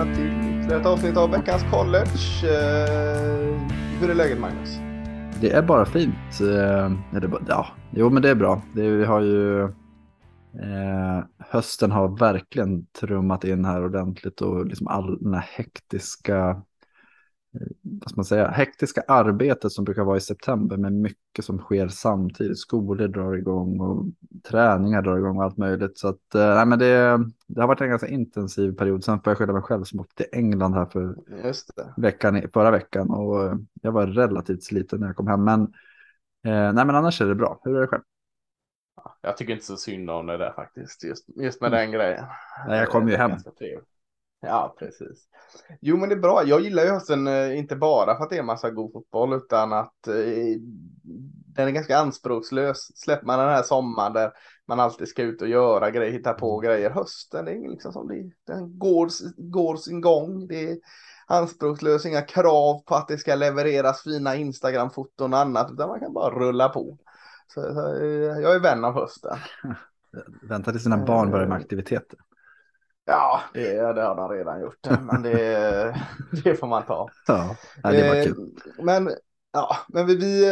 Välkomna till ytterligare ett avsnitt av veckans college. Eh, hur är läget Magnus? Det är bara fint. Eh, ja, jo men det är bra. Det, vi har ju eh, hösten har verkligen trummat in här ordentligt och liksom all den här hektiska vad ska man säga, hektiska arbetet som brukar vara i september med mycket som sker samtidigt. Skolor drar igång och träningar drar igång och allt möjligt. Så att, eh, nej, men det, det har varit en ganska intensiv period. Sen får jag skylla mig själv som åkte till England här för Veckan, förra veckan och jag var relativt sliten när jag kom hem. Men, eh, nej, men annars är det bra. Hur är det själv? Jag tycker inte så synd om det där faktiskt, just, just med mm. den grejen. Nej, jag kom ju hem. Ja, precis. Jo, men det är bra. Jag gillar ju hösten eh, inte bara för att det är massa god fotboll utan att eh, den är ganska anspråkslös. Släpper man den här sommaren där man alltid ska ut och göra grejer, hitta på mm. grejer. Hösten, det är liksom som det, den går, går sin gång. Det är anspråkslös, inga krav på att det ska levereras fina Instagram-foton och annat, utan man kan bara rulla på. Så, så eh, jag är vän av hösten. Vänta tills sina barn börjar med aktiviteter. Ja, det, det har de redan gjort, men det, det får man ta. Ja, det var eh, kul. Men, ja, men vi, vi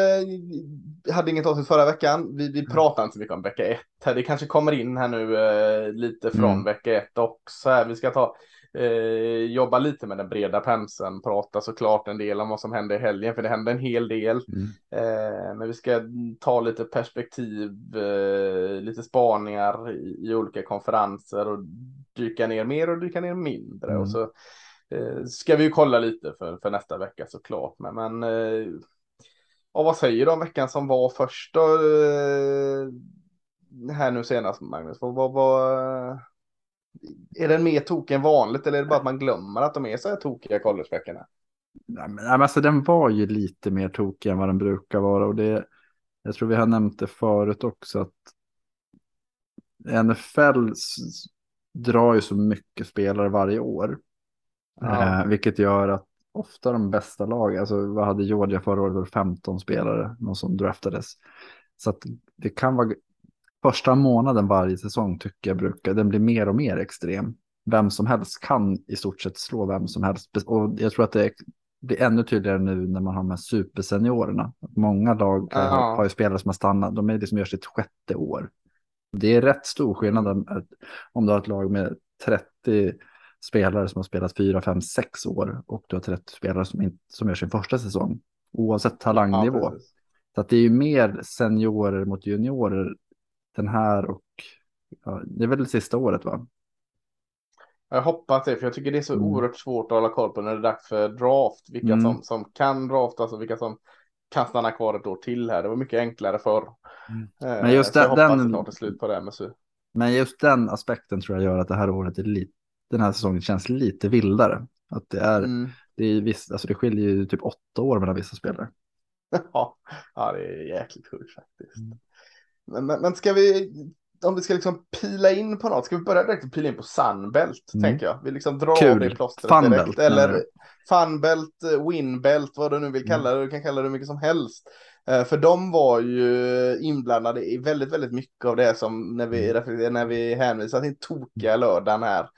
eh, hade inget avsnitt förra veckan. Vi, vi mm. pratade inte så mycket om vecka ett. Det kanske kommer in här nu eh, lite från mm. vecka ett också. Vi ska ta eh, jobba lite med den breda penseln, prata såklart en del om vad som hände i helgen, för det hände en hel del. Mm. Eh, men vi ska ta lite perspektiv, eh, lite spaningar i, i, olika konferenser och dyka ner mer och dyka ner mindre. Mm. Och så eh, ska vi ju kolla lite för, för nästa vecka såklart. Men, men eh, ja, vad säger du om veckan som var först då? Eh, här nu senast Magnus, vad, vad, vad är den mer tokig än vanligt eller är det bara att man glömmer att de är så här tokiga collegeveckorna? Nej, men, alltså den var ju lite mer tokig än vad den brukar vara och det, jag tror vi har nämnt det förut också att NFL drar ju så mycket spelare varje år. Ja. Eh, vilket gör att ofta de bästa lagen, alltså vad hade Georgia förra året, var 15 spelare, någon som draftades. Så att det kan vara första månaden varje säsong tycker jag brukar, den blir mer och mer extrem. Vem som helst kan i stort sett slå vem som helst. Och jag tror att det blir ännu tydligare nu när man har de här superseniorerna. Många lag ja. har, har ju spelare som har stannat, de är det som gör sitt sjätte år. Det är rätt stor skillnad om du har ett lag med 30 spelare som har spelat 4, 5, 6 år och du har 30 spelare som, in, som gör sin första säsong. Oavsett talangnivå. Ja, så att det är ju mer seniorer mot juniorer den här och ja, det är väl det sista året va? Jag hoppas det, för jag tycker det är så mm. oerhört svårt att hålla koll på när det är dags för draft. Vilka mm. som, som kan draftas och vilka som kan stanna kvar ett år till här. Det var mycket enklare förr. Mm. Eh, men just den, den, snart är slut på det med så. Men just den aspekten tror jag gör att det här året är lite, den här säsongen känns lite vildare. Att det är, mm. det är viss, alltså det skiljer ju typ åtta år mellan vissa spelare. ja, det är jäkligt sjukt faktiskt. Mm. Men, men, men, ska vi, om vi ska liksom pila in på något, ska vi börja direkt pila in på Sunbelt, mm. tänker jag. Vi liksom drar Kul. av det plåstret Funbelt, direkt. Eller Funbelt, Winbelt, vad du nu vill kalla det. Du kan kalla det mycket som helst. Eh, för de var ju inblandade i väldigt, väldigt mycket av det som när vi, mm. när vi hänvisar till tokiga lördagen här.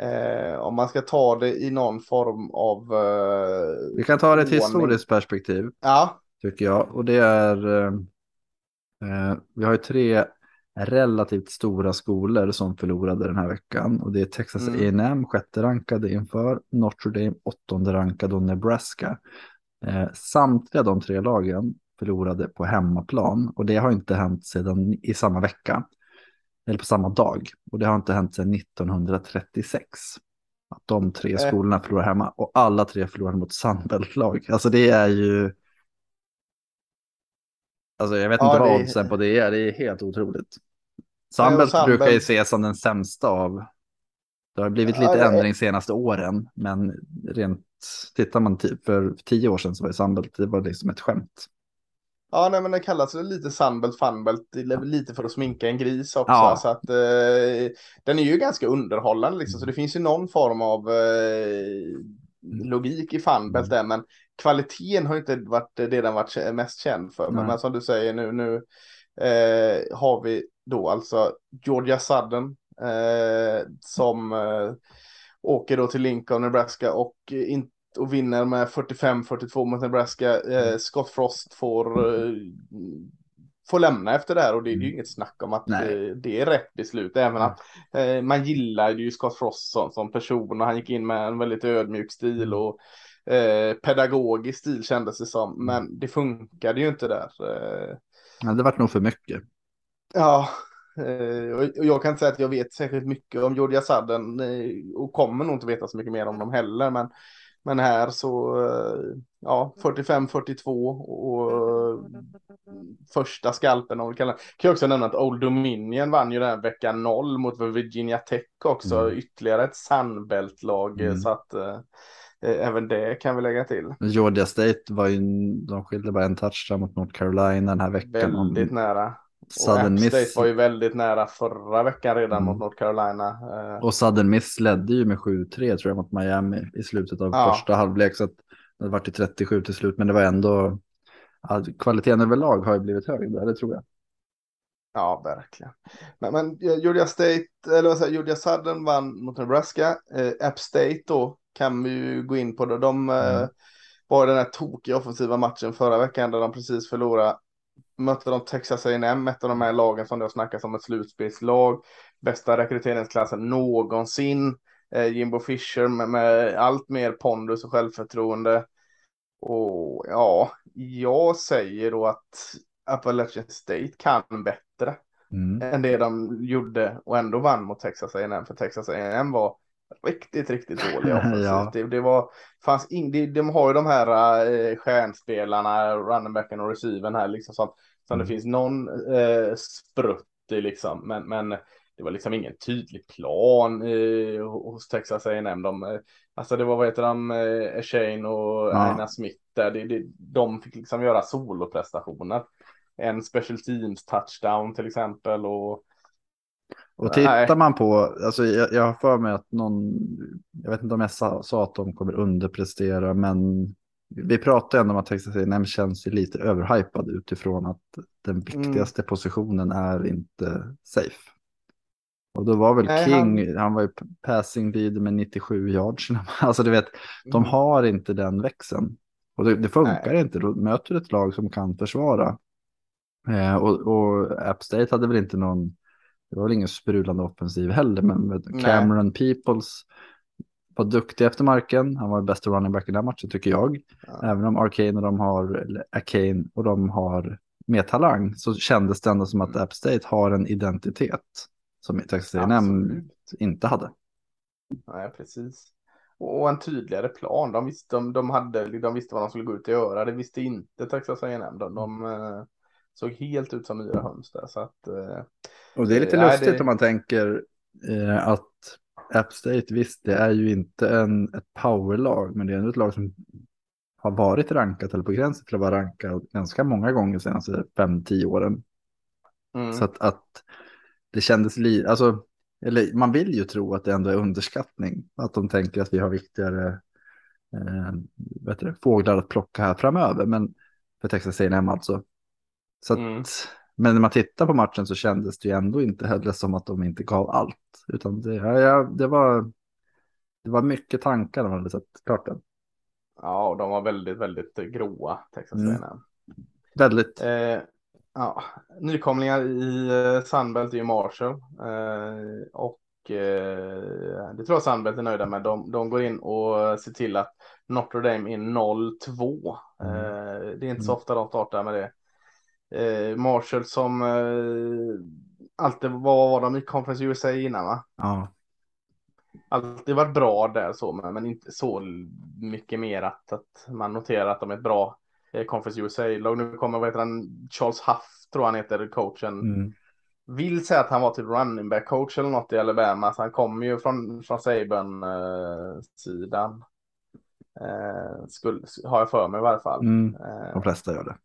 Eh, om man ska ta det i någon form av... Eh, vi kan ta det i ett historiskt perspektiv. Ja. Tycker jag. Och det är... Eh, vi har ju tre relativt stora skolor som förlorade den här veckan. Och det är Texas mm. A&M sjätte rankade inför Notre Dame åttonde rankade och Nebraska. Eh, samtliga de tre lagen förlorade på hemmaplan och det har inte hänt sedan i samma vecka. Eller på samma dag. Och det har inte hänt sedan 1936. Att de tre skolorna förlorar hemma och alla tre förlorar mot Sandbelt-lag. Alltså det är ju... Alltså jag vet ja, inte vad oddsen på det är, det är helt otroligt. Sandbelt... brukar ju ses som den sämsta av. Det har blivit lite ja, ändring senaste åren, men rent tittar man för tio år sedan så var det Sandbelt, det var liksom ett skämt. Ja, nej, men det kallas lite Sunbelt, Funbelt, lite för att sminka en gris också. Ja. Så att eh, den är ju ganska underhållande liksom, så det finns ju någon form av eh, logik i Funbelt där, men kvaliteten har inte varit det den varit mest känd för. Men, men, som du säger nu, nu eh, har vi då alltså Georgia Sudden eh, som eh, åker då till Lincoln, Nebraska och, in, och vinner med 45-42 mot Nebraska. Eh, Scott Frost får, eh, får lämna efter det här och det, det är ju inget snack om att eh, det är rätt beslut. Även att eh, man gillar ju Scott Frost som, som person och han gick in med en väldigt ödmjuk stil och eh, pedagogisk stil kändes det som. Men det funkade ju inte där. Eh. Ja, det vart nog för mycket. Ja, Eh, och jag kan inte säga att jag vet särskilt mycket om Georgia Sudden eh, och kommer nog inte veta så mycket mer om dem heller. Men, men här så, eh, ja, 45-42 och första skalpen om vi kallar Kan jag också nämna att Old Dominion vann ju den här veckan 0 mot Virginia Tech också. Mm. Ytterligare ett Sunbelt-lag. Mm. Så att även det kan vi lägga till. Georgia State var ju, de skilde bara en touchdown mot North Carolina den här veckan. Väldigt nära. Southern Miss var ju väldigt nära förra veckan redan mm. mot North Carolina. Eh. Och Southern Miss ledde ju med 7-3 tror jag mot Miami i slutet av ja. första halvlek. Så att det var till 37 till slut, men det var ändå kvaliteten överlag har ju blivit hög där, det tror jag. Ja, verkligen. Men, men Georgia State, eller vad säger Georgia Southern vann mot Nebraska. Eh, App State då kan vi ju gå in på. Det. De eh, mm. var den här tokiga offensiva matchen förra veckan där de precis förlorade mötte de Texas A&M, ett av de här lagen som det har snackats om ett slutspelslag. Bästa rekryteringsklassen någonsin. Eh, Jimbo Fisher med, med, allt mer pondus och självförtroende. Och ja, jag säger då att Appalachian State kan bättre mm. än det de gjorde och ändå vann mot Texas A&M för Texas A&M var riktigt, riktigt dåliga offensivt. ja. det, det, var, fanns in, de, de har ju de här äh, stjärnspelarna, runningbacken och receiven här liksom som, som mm. det finns någon äh, sprutt i liksom, men, men det var liksom ingen tydlig plan eh, hos Texas A&M. De, eh, alltså det var vad heter de, eh, Shane och ja. Aina Smith där. Det, det, de fick liksom göra soloprestationer. En special teams touchdown till exempel och och tittar Nej. man på, alltså jag, jag har för mig att någon, jag vet inte om jag sa, sa att de kommer underprestera, men vi pratar ändå om att Texas A&M känns lite överhypad utifrån att den mm. viktigaste mm. positionen är inte safe. Och då var väl Nej, King, han... han... var ju passing lead med 97 yards. Alltså du vet, de mm. har inte den växeln. Och det, det funkar Nej. inte, då möter du ett lag som kan försvara. Eh, och, och App State hade väl inte någon det var väl ingen sprudlande offensiv heller, men Cameron Nej. Peoples var duktig efter marken. Han var bästa running back i den matchen tycker jag. Ja. Även om Arcane och de har, Arcane och de har mer talang så kändes det ändå som att mm. App State har en identitet som Texas A&M inte hade. Nej, precis. Och en tydligare plan. De visste, de, de, hade, de visste vad de skulle gå ut och göra. Det visste inte Texas A&M. De, de, eh, såg helt ut som höns där. Så att, eh, och det är lite lustigt det... om man tänker eh, att App State, visst det är ju inte en, ett powerlag, men det är ändå ett lag som har varit rankat eller på gränsen till att vara rankat ganska många gånger de senaste fem, tio åren. Mm. Så att, att det kändes lite, alltså, eller man vill ju tro att det ändå är underskattning, att de tänker att vi har viktigare eh, vet du, fåglar att plocka här framöver, men för Texas A&M alltså. Så att, mm. Men när man tittar på matchen så kändes det ju ändå inte heller som att de inte gav allt. Utan det, ja, det, var, det var mycket tankar när man hade sett klart den. Ja, och de var väldigt, väldigt gråa, Texas mm. Väldigt. Eh, ja, nykomlingar i eh, Sunbelt är ju Marshall. Eh, och eh, det tror jag Sunbelt är nöjda med. De, de går in och ser till att Notre Dame är 0-2. Mm. Eh, det är inte så mm. ofta de startar med det eh, Marshall som eh, alltid var, var de i Conference USA innan va? Ja. Alltid varit bra där så, men, men inte så mycket mer att, att man noterar att de är ett bra eh, Conference USA-lag. Nu kommer, vad heter han, Charles Huff tror han heter, coachen. Mm. Vill säga att han var typ running back coach eller något i Alabama, så han kommer ju från, från Saban-sidan. Eh, skulle, har jag för mig i varje fall. Mm. Eh, de flesta gör det.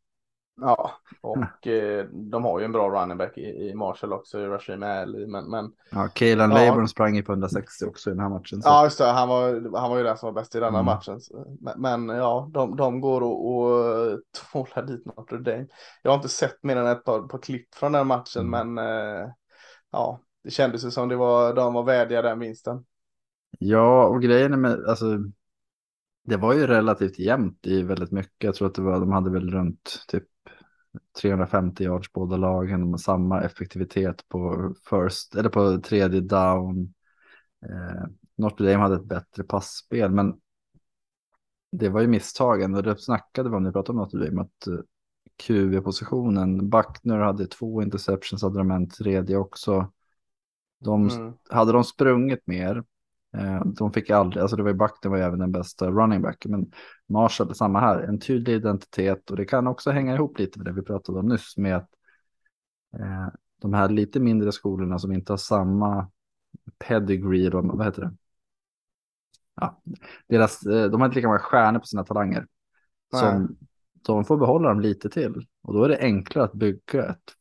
Ja, och eh, de har ju en bra running back i, i Marshall också, i Rashim Ali. Men, men, ja, Kaylan ja. Laborn sprang ju på 160 också i den här matchen. Så. Ja, just det. Han var, han var ju den som var bäst i denna mm. matchen. Men, men, ja, de, de går och, och tvålar dit Notre Dame. Jag har inte sett mer än ett par, par klipp från den matchen, mm. men eh, ja, det kändes ju som det var, de var värdiga den vinsten. Ja, och grejen är med, alltså, det var ju relativt jämnt i väldigt mycket. Jag tror att det var, de hade väl runt typ 350 yards båda lagen, med samma effektivitet på first, eller på tredje down. Eh, Notre Dame hade ett bättre passspel, men det var ju misstagen och det snackade vi om vi pratade om Notre Dame, att eh, QV-positionen, Buckner hade två interceptions, hade de en tredje också. De, mm. Hade de sprungit mer, de fick aldrig, alltså det var ju Buckner var ju även den bästa running back, men Marshall, samma här, en tydlig identitet och det kan också hänga ihop lite med det vi pratade om nyss med att eh, de här lite mindre skolorna som inte har samma pedigree, vad heter det? Ja, deras, eh, de har inte lika många stjärnor på sina talanger. Som, de får behålla dem lite till. Och då är det enklare att bygga ett,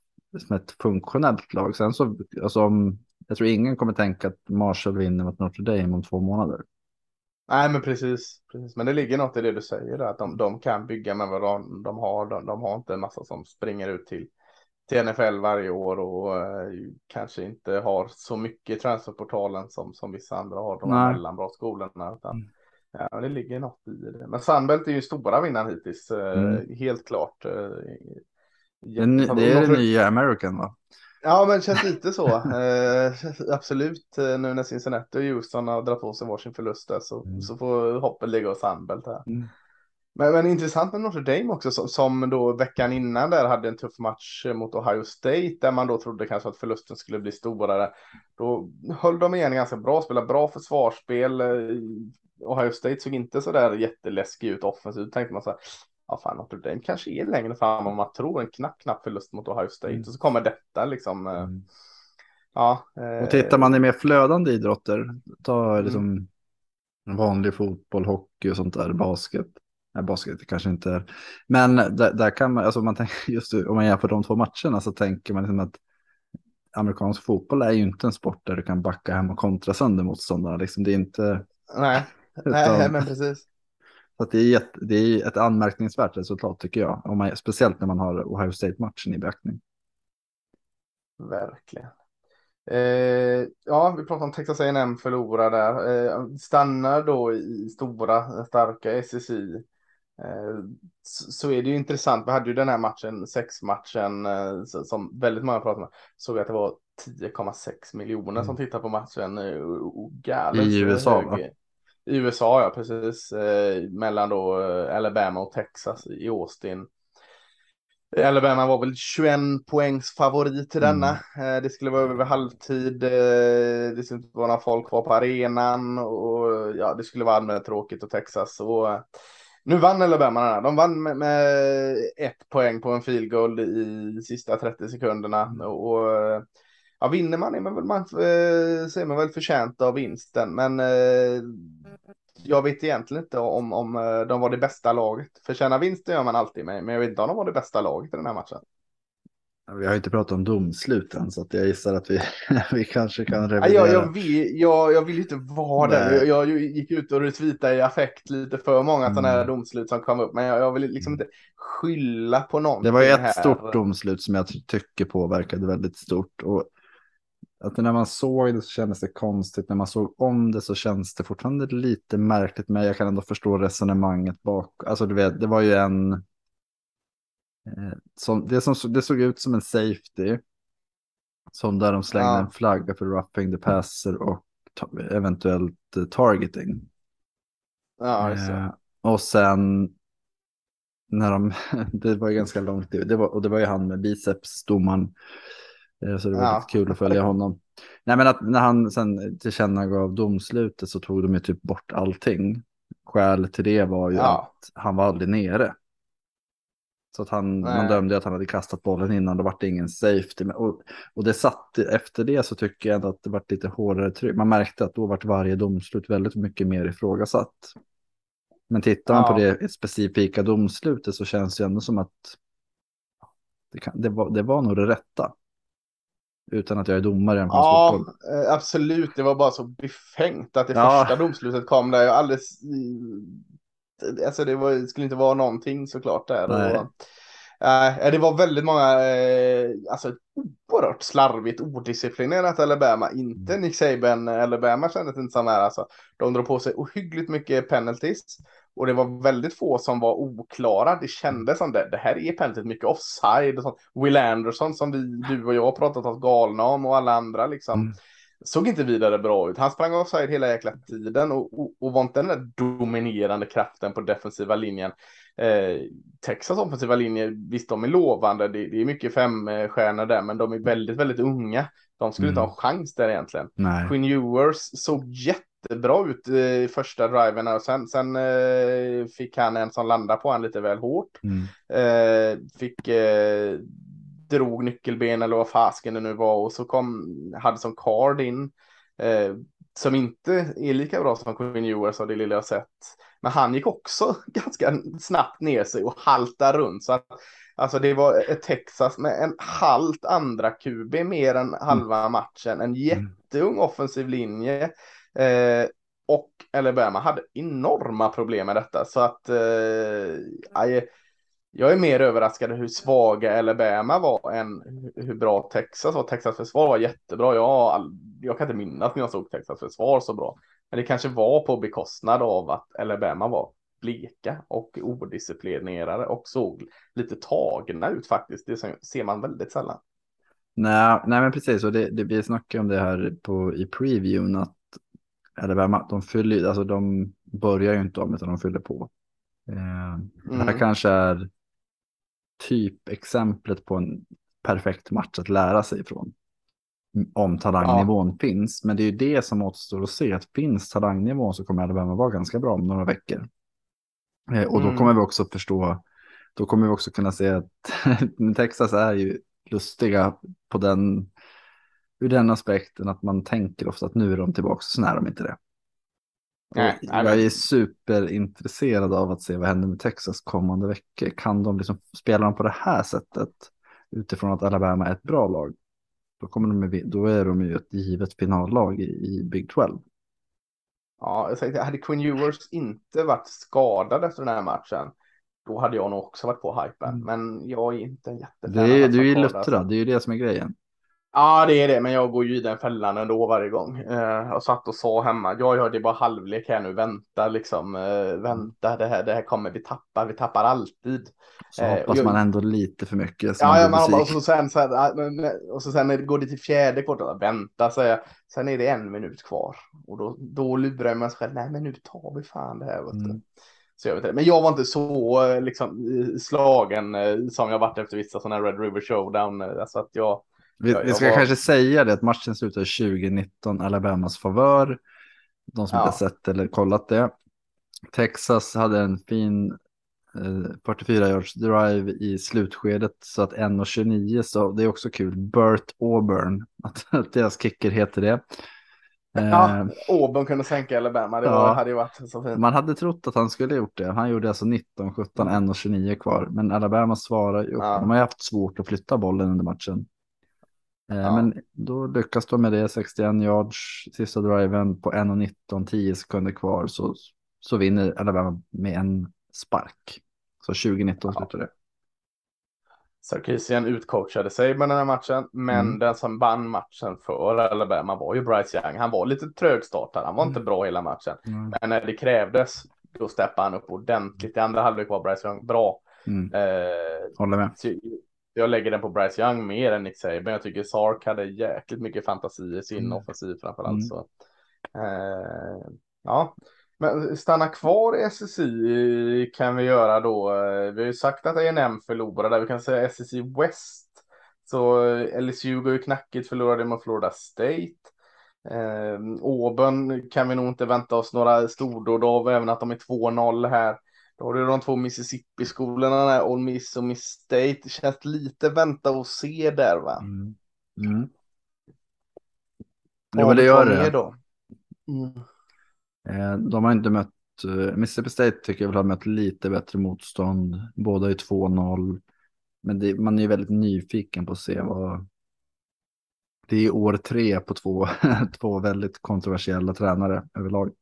som ett funktionellt lag. Sen så, alltså om, jag tror ingen kommer tänka att Marshall vinner mot Notre Dame om två månader. Nej, men precis, precis. Men det ligger något i det du säger, där, att de, de kan bygga med vad de, de har. De, de, har inte en massa som springer ut till, till NFL varje år och eh, kanske inte har så mycket transferportalen som, som vissa andra har, de här mellanbra skolorna. Utan, mm. Ja, det ligger något i det. Men Sandbelt är ju stora vinnaren hittills, eh, mm. helt klart. Eh, det, det är det nya American va? Ja, men det känns lite så. eh, absolut, nu när Cincinnati och Houston har dragit på sig varsin förlust där, så, mm. så får hoppet ligga hos Sandbelt här. Mm. Men, men intressant med Notre Dame också, som, som, då veckan innan där hade en tuff match mot Ohio State, där man då trodde kanske att förlusten skulle bli storare. Då höll de igen ganska bra, spelade bra försvarsspel, Ohio State såg inte så där jätteläskig ut offensivt. Tänkte man så här, ja fan Notre Dame kanske är längre fram om man tror. En knapp, knapp förlust mot Ohio State. Mm. Och så kommer detta liksom. Eh, mm. Ja. Eh, och tittar man i mer flödande idrotter, ta mm. liksom vanlig fotboll, hockey och sånt där, basket. Nej, basket kanske inte är. Men där, där kan man, alltså man tänker just om man jämför de två matcherna så tänker man liksom att amerikansk fotboll är ju inte en sport där du kan backa hem och kontra sönder motståndarna. Liksom, det är inte... Nej. Nej, men precis. Så det, är ett, det är ett anmärkningsvärt resultat tycker jag. Om man, speciellt när man har Ohio State-matchen i beaktning. Verkligen. Eh, ja, vi pratar om Texas A&M förlorar där. Eh, stannar då i stora, starka SSI. Eh, så, så, är det ju intressant. Vi hade ju den här matchen, sexmatchen, eh, som väldigt många pratade om. Såg att det var 10,6 miljoner mm. som tittade på matchen. Galet I USA hög. va? I USA, ja precis. Eh, mellan då eh, Alabama och Texas i Austin. Alabama var väl 21 poängs favorit till denna. Mm. Eh, det skulle vara över halvtid. Eh, det skulle inte vara några folk kvar på arenan och ja, det skulle vara allmänt tråkigt och Texas. Och, eh, nu vann Alabama den här. De vann med, med, ett poäng på en field goal i sista 30 sekunderna. Mm. Och, och ja, vinner man är man väl, man, eh, så är man väl förtjänt av vinsten. Men eh, jag vet egentligen inte om, om eh, de var det bästa laget. Förtjäna vinsten gör man alltid med, men jag vet inte om de var det bästa laget i den här matchen. Vi har inte pratat om domsluten så att jag gissar att vi, vi kanske kan revidera. Jag, jag, vill, jag, jag vill inte vara där. Jag, jag, gick ut och retweetade i affekt lite för många mm. sådana här domslut som kom upp. Men jag, jag vill liksom inte skylla på någon. Det var ju ett här. stort domslut som jag tycker påverkade väldigt stort. Och att när man såg det så kändes det konstigt. När man såg om det så känns det fortfarande lite märkligt. Men jag kan ändå förstå resonemanget bak. Alltså du vet, det var ju en. Eh, som, det, som, det såg ut som en safety. Som där de slängde ja. en flagga för roughing the passer och eventuellt eh, targeting. Ja, eh, och sen när de, det var ju ganska långt, det var, och det var ju han med biceps, domaren så det var ja. kul att följa honom. Nej, men att när han sen tillkännagav domslutet så tog de ju typ bort allting. Skälet till det var ju ja. att han var aldrig nere. Så att han, man dömde att han hade kastat bollen innan, då var det ingen safety. Och, och det satt, efter det så tycker jag ändå att det var lite hårdare tryck. Man märkte att då var varje domslut väldigt mycket mer ifrågasatt. Men tittar man ja. på det specifika domslutet så känns det ändå som att det, kan, det, var, det var nog det rätta. Utan att jag är domare Ja, fotboll. Eh, absolut. Det var bara så befängt att det ja. första domslutet kom där jag alldeles... Alltså det, var, det skulle inte vara någonting såklart där. Och, Uh, det var väldigt många, uh, alltså oerhört slarvigt, odisciplinerat Alabama. Inte Nick Saban, Alabama kändes inte som här alltså. De drog på sig ohyggligt mycket penalties. Och det var väldigt få som var oklara. Det kändes som det. Det här är penalty, mycket offside och sånt. Will Anderson som vi, du och jag har pratat oss galna om och alla andra liksom. Mm. Såg inte vidare bra ut. Han sprang offside hela jäkla tiden och, och, och var inte den där dominerande kraften på defensiva linjen. Eh, Texas offensiva linje, visst de är lovande, det, det är mycket femstjärnor där, men de är väldigt, väldigt unga. De skulle mm. inte ha en chans där egentligen. Nej. Quinn Ewers såg jättebra ut i första driven och sen, sen eh, fick han en som landade på honom lite väl hårt. Mm. Eh, fick eh, drog nyckelben eller vad fasken det nu var och så kom hade som card in eh, som inte är lika bra som Quinn Ewers av det lilla jag sett. Men han gick också ganska snabbt ner sig och halta runt. Så att, alltså det var ett Texas med en halvt andra QB mer än halva mm. matchen. En jätteung offensiv linje. Eh, och Alabama hade enorma problem med detta. Så att eh, jag är mer överraskad hur svaga Alabama var än hur bra Texas var. Texas försvar var jättebra. Jag, jag kan inte minnas när jag såg Texas försvar så bra. Men det kanske var på bekostnad av att Alabama var bleka och odisciplinerade och såg lite tagna ut faktiskt. Det ser man väldigt sällan. Nej, nej men precis. Och det, det, vi snackade om det här på, i previewn att Alabama, de fyller, alltså de börjar ju inte om utan de fyller på. Eh, mm. Det här mm. kanske är typexemplet på en perfekt match att lära sig ifrån. Om talangnivån ja. finns. Men det är ju det som återstår att se. Att finns talangnivån så kommer Alabama vara ganska bra om några veckor. Eh, och mm. då kommer vi också förstå. Då kommer vi också kunna se att Texas är ju lustiga på den. Ur den aspekten att man tänker ofta att nu är de tillbaka. Så är de inte det. Nej, jag är superintresserad av att se vad händer med Texas kommande veckor. Kan de liksom spela dem på det här sättet utifrån att Alabama är ett bra lag? Då, kommer de med, då är de ju ett givet finallag i, i Big 12. Ja, jag tänkte, hade Quinn Ewers inte varit skadad efter den här matchen, då hade jag nog också varit på hypen. Mm. Men jag är inte jättefan. Det är, du är ju luttrad, det är ju det som är grejen. Ja, det är det, men jag går ju i den fällan ändå varje gång. Eh, jag satt och sa hemma, ja, ja, det är bara halvlek här nu, vänta liksom, eh, vänta, det här, det här kommer vi tappa, vi tappar alltid. Så eh, hoppas jag, man ändå lite för mycket. Ja, ja man och så sen, så här, och så sen går det till fjärde kvart, vänta, så jag, sen är det en minut kvar. Och då, då lurar jag mig själv, nej men nu tar vi fan det här. Vet mm. Så jag vet inte. Men jag var inte så liksom, slagen som jag varit efter vissa sådana här Red River Showdown. Alltså att jag, vi, vi ska var... kanske säga det att matchen slutade 2019 Alabamas favör. De som ja. inte sett eller kollat det. Texas hade en fin eh, 44 yards drive i slutskedet så att 1.29 så det är också kul. Burt Auburn, att, att deras kicker heter det. Ja, eh, Auburn kunde sänka Alabama, det ja, var, hade ju varit så fint. Man hade trott att han skulle gjort det. Han gjorde alltså 19, 17, 1.29 kvar. Men Alabama svarar ju. Ja. De har haft svårt att flytta bollen under matchen. Eh, ja. Men då lyckas de med det, 61 yards, sista driven på 1.19, 10 sekunder kvar så, så vinner Alabama med en spark. Så 2019 ja. slutar det. Sarkisian utcoachade sig med den här matchen, men mm. den som vann matchen för Alabama var ju Bryce Young. Han var lite trögstartad, han var mm. inte bra hela matchen. Mm. Men när det krävdes, då steppade han upp ordentligt. I andra halvlek var Bryce Young bra. Mm. Eh, Håller med. Jag lägger den på Bryce Young mer än Nick Saban. Jag tycker Sark hade jäkligt mycket fantasi i sin mm. offensiv framförallt. Mm. Så. Eh, ja, men stanna kvar i SSI kan vi göra då. Vi har ju sagt att A&M förlorade. Vi kan säga SSI West. Så LSU går ju knackigt, förlorade mot Florida State. Eh, Auburn kan vi nog inte vänta oss några stordåd av, även att de är 2-0 här. Då har du de två Mississippi-skolorna, Ole Miss och Miss State. Det känns lite vänta och se där va? Mm. Mm. Ja, men det gör det. Då? Mm. Eh, de har inte mött, eh, Mississippi State tycker jag väl har mött lite bättre motstånd. Båda är 2-0. Men det, man är ju väldigt nyfiken på att se vad... Det är år tre på två, två väldigt kontroversiella tränare överlag.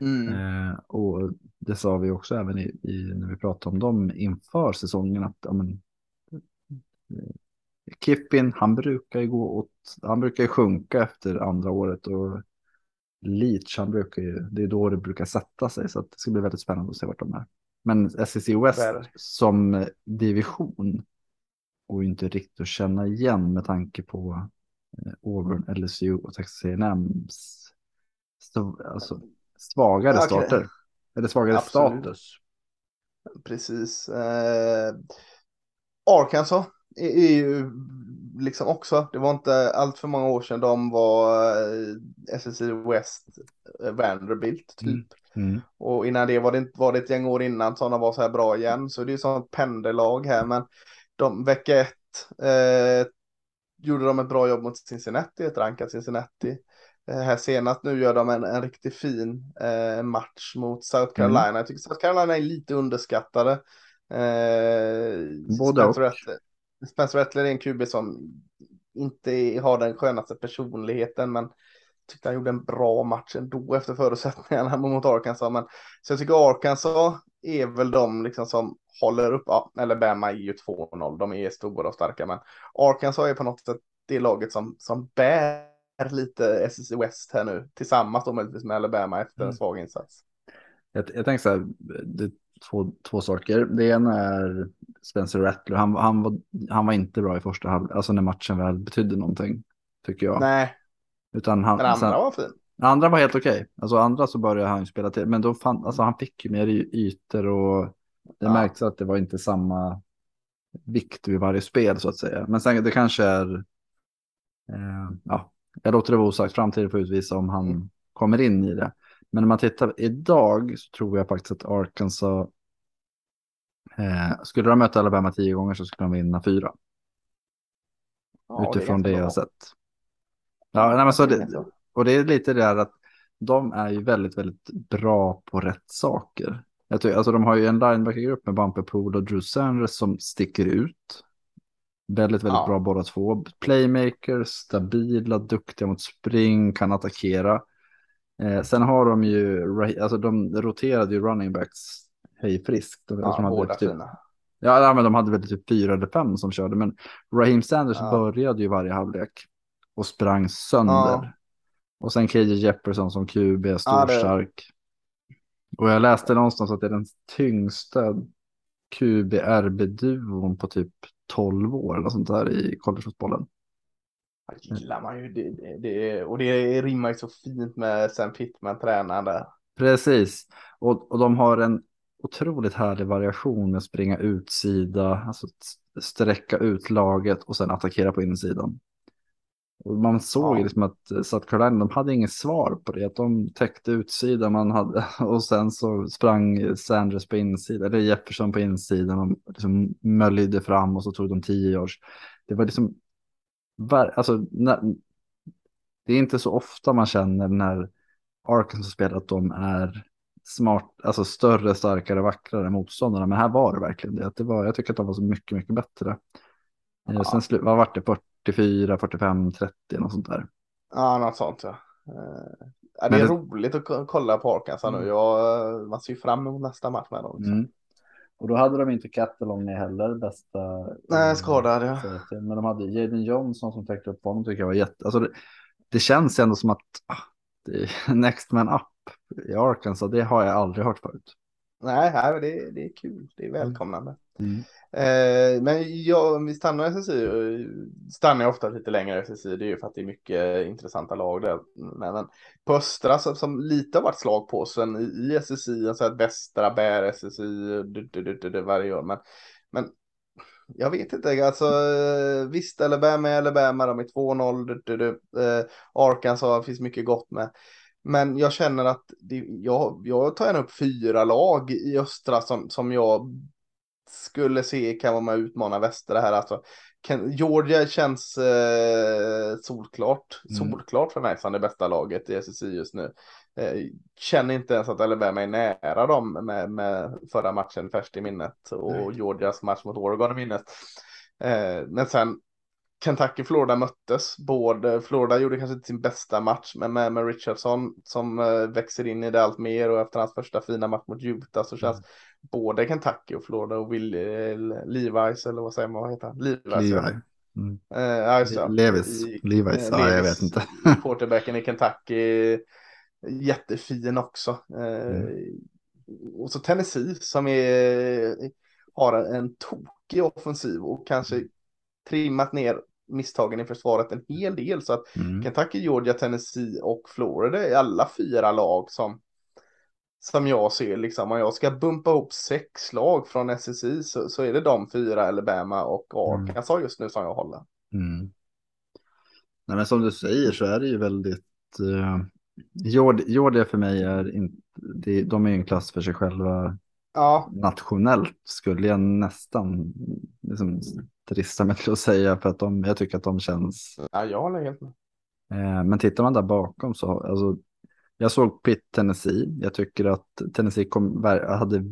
Mm. Eh, och det sa vi också även i, i, när vi pratade om dem inför säsongen att ja, men, Kippin, han brukar ju gå åt, han brukar ju sjunka efter andra året och Leach, han brukar ju, det är då det brukar sätta sig så att det ska bli väldigt spännande att se vart de är. Men SEC West som division och inte riktigt att känna igen med tanke på eh, Auburn, LSU och Texas A&M's alltså, svagare okay. starter. Eller svagare Absolut. status. Precis. Eh, Arkansas är, är ju liksom också, det var inte allt för många år sedan de var eh, SSC West eh, Vanderbilt typ. Mm. Mm. Och innan det var det, var det ett gäng år innan som de var så här bra igen. Så det är ju sånt pendellag här. Men de, vecka ett eh, gjorde de ett bra jobb mot Cincinnati, ett rankat Cincinnati. Eh, här senast nu gör de en, en riktigt fin eh, match mot South Carolina. Mm. Jag tycker South Carolina är lite underskattade. Eh, Både Spencer och. Rattler, Spencer Rattler är en QB som inte har den skönaste personligheten, men tyckte han gjorde en bra match ändå efter förutsättningarna mot Arkansas. Men, så jag tycker Arkansas är väl de liksom som håller upp, ja, Alabama är ju 2-0, de är stora och starka, men Arkansas är på något sätt det laget som, som bär lite SEC West här nu, tillsammans då möjligtvis med Alabama efter en mm. svag insats. Jag, jag tänker så här, det är två, två saker. Det ena är Spencer Rattler, han, han, var, han var inte bra i första halvlek, alltså när matchen väl betydde någonting, tycker jag. Nej, utan han, men andra sen, var fin. Andra var helt okej. Okay. Alltså andra så började han spela till. Men då fann, alltså han fick ju mer ytor och det ja. märks att det var inte samma vikt vid varje spel så att säga. Men sen det kanske är, eh, ja, jag låter det vara osagt. Framtiden får utvisa om han mm. kommer in i det. Men när man tittar idag så tror jag faktiskt att Arkansas, eh, skulle de möta Alabama tio gånger så skulle de vinna fyra. Ja, Utifrån det, det jag har sett. Ja, nej, men så det, och det är lite det där att de är ju väldigt, väldigt bra på rätt saker. Jag tycker, alltså de har ju en linebackergrupp med Bumper Pool och Drew Sanders som sticker ut. Väldigt, väldigt ja. bra båda två. Playmakers, stabila, duktiga mot spring, kan attackera. Eh, sen har de ju, alltså de roterade ju running backs hej friskt. Ja, båda typ, fina. Ja, men de hade väl typ fyra eller fem som körde, men Raheem Sanders ja. började ju varje halvlek och sprang sönder. Ja. Och sen KJ Jefferson som QB, storstark. Ja, det... Och jag läste någonstans att det är den tyngsta QB-RB-duon på typ 12 år eller sånt där i collegefotbollen. Det gillar man ju. Det, det, och det rimmar ju så fint med Sam Pittman tränande. Precis. Och, och de har en otroligt härlig variation med springa utsida, alltså sträcka ut laget och sen attackera på insidan. Man såg ja. liksom att eh, South Carolina, de hade inget svar på det. Att de täckte utsidan man hade och sen så sprang Sanders på insidan, eller Jefferson på insidan och liksom möljde fram och så tog de tio yards. Det var liksom, alltså, när, det är inte så ofta man känner när Arkansas spelar att de är smart, alltså större, starkare, vackrare motståndarna. Men här var det verkligen det. Det var, jag tycker att de var så mycket, mycket bättre. Eh, ja. Sen vad vart det, 40 44, 45, 30 något sånt där. Ja, något sånt ja. Eh, det är det... roligt att kolla på Arkansas mm. nu. Jag, man ser ju fram emot nästa match med dem. Mm. Och då hade de inte Catalong med heller, bästa. Nej, skadad ja. Men de hade Jaden Johnson som täckte upp honom tycker jag var jätte. Alltså det, det känns ändå som att ah, det next man up i Arkansas. Det har jag aldrig hört förut. Nej, nej det, det är kul. Det är välkomnande. Mm. Eh, men jag, om vi stannar i SSI, eh, stannar jag ofta lite längre i SSI, det är ju för att det är mycket intressanta lag där. Men, men på Östra som, som lite har varit slag på sen i, i SSI, alltså att Västra bär SSI du, du, du, du, varje år. Men, men jag vet inte, alltså visst Alabama är Alabama, de är 2-0, eh, Arkansas finns mycket gott med. Men jag känner att det, jag, jag tar gärna upp fyra lag i östra som, som jag skulle se kan vara med och utmana västra här. Alltså, kan, Georgia känns eh, solklart, mm. solklart för mig som det bästa laget i SSI just nu. Eh, känner inte ens att Alabama är nära dem med, med förra matchen färskt i minnet och mm. Georgias match mot Oregon i minnet. Eh, men sen Kentucky Florida möttes. Både Florida gjorde kanske inte sin bästa match, men med, med Richardson som uh, växer in i det allt mer och efter hans första fina match mot Utah så känns mm. Både Kentucky och Florida och Will, eh, Levi's eller vad säger man, vad heter han? Levi's. Levi. Mm. Eh, det. Levis. I- Levi's. eh, Ja, jag vet inte. Quarterbacken i Kentucky, jättefin också. Eh, Mm. Och så Tennessee som är, har en, en tokig offensiv och kanske Mm. trimmat ner misstagen i försvaret en hel del. Så att Mm. Kentucky, Georgia, Tennessee och Florida är alla fyra lag som som jag ser liksom om jag ska bumpa ihop sex lag från SSI så, så är det de fyra Alabama och Arkansas just nu som jag håller. Mm. Nej, men som du säger så är det ju väldigt... Uh, Georgia, Georgia för mig är inte... De är ju en klass för sig själva Ja, nationellt skulle jag nästan liksom, drista mig till att säga för att de, jag tycker att de känns ja jag håller helt med. Eh, men tittar man där bakom så, alltså, jag såg Pitt Tennessee. Jag tycker att Tennessee kom, hade...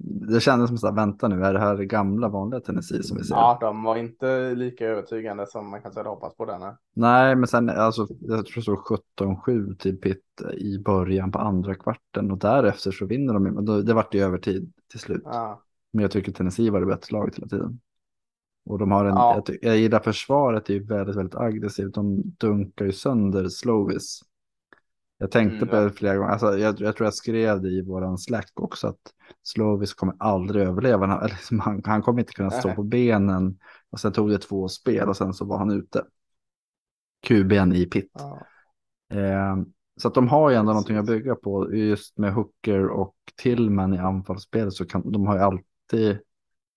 Det kändes som så här, vänta nu, är det här gamla vanliga Tennessee som vi ser? Ja, de var inte lika övertygande som man kanske hade hoppats på den här. Nej, men sen, alltså, jag tror så 17-7 till Pitt i början på andra kvarten och därefter så vinner de. Det vart ju övertid till slut. Ja, Men jag tycker Tennessee var det bättre laget hela tiden. Och de har en, Ja. jag, jag gillar försvaret, det är väldigt, väldigt aggressivt. De dunkar ju sönder Slovis. Jag tänkte Mm, på det flera gånger, alltså, jag, jag tror jag skrev det i våran Slack också, att Slovis kommer aldrig överleva. Han, liksom, han, han kommer inte kunna stå på benen. Och sen tog det två spel och sen så var han ute. QB'n i pit. ja. Eh, så att de har ju ändå någonting att bygga på. Just med Hooker och Tillman i anfallsspelet så kan de har ju alltid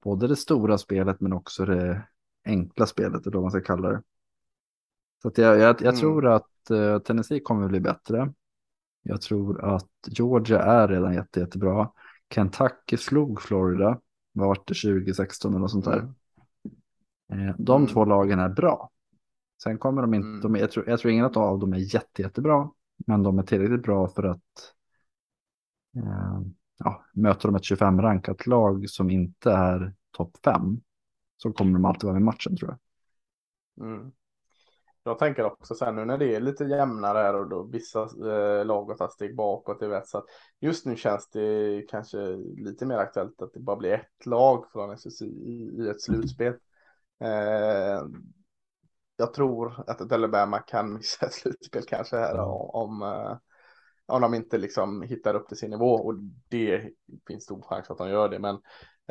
både det stora spelet men också det enkla spelet, eller vad man ska kalla det. Så att jag, jag, jag Mm. tror att eh, Tennessee kommer att bli bättre. Jag tror att Georgia är redan jätte, jättebra. Kentucky slog Florida, vart det 2016 eller något sånt där. Mm. Eh, De Mm. två lagen är bra. Sen kommer de inte, Mm. de, jag, tror, jag tror ingen av dem är jätte, jättebra, men de är tillräckligt bra för att eh, ja, möter de ett 25-rankat lag som inte är topp 5 så kommer de alltid vara med i matchen tror jag. Mm. Jag tänker också så här nu när det är lite jämnare här och då vissa eh, lag har tagit steg bakåt i vet så att just nu känns det kanske lite mer aktuellt att det bara blir ett lag från SSI i, i ett slutspel. Eh, jag tror att ett Alabama kan missa ett slutspel kanske här Ja. om, eh, om de inte liksom hittar upp till sin nivå och det finns stor chans att de gör det men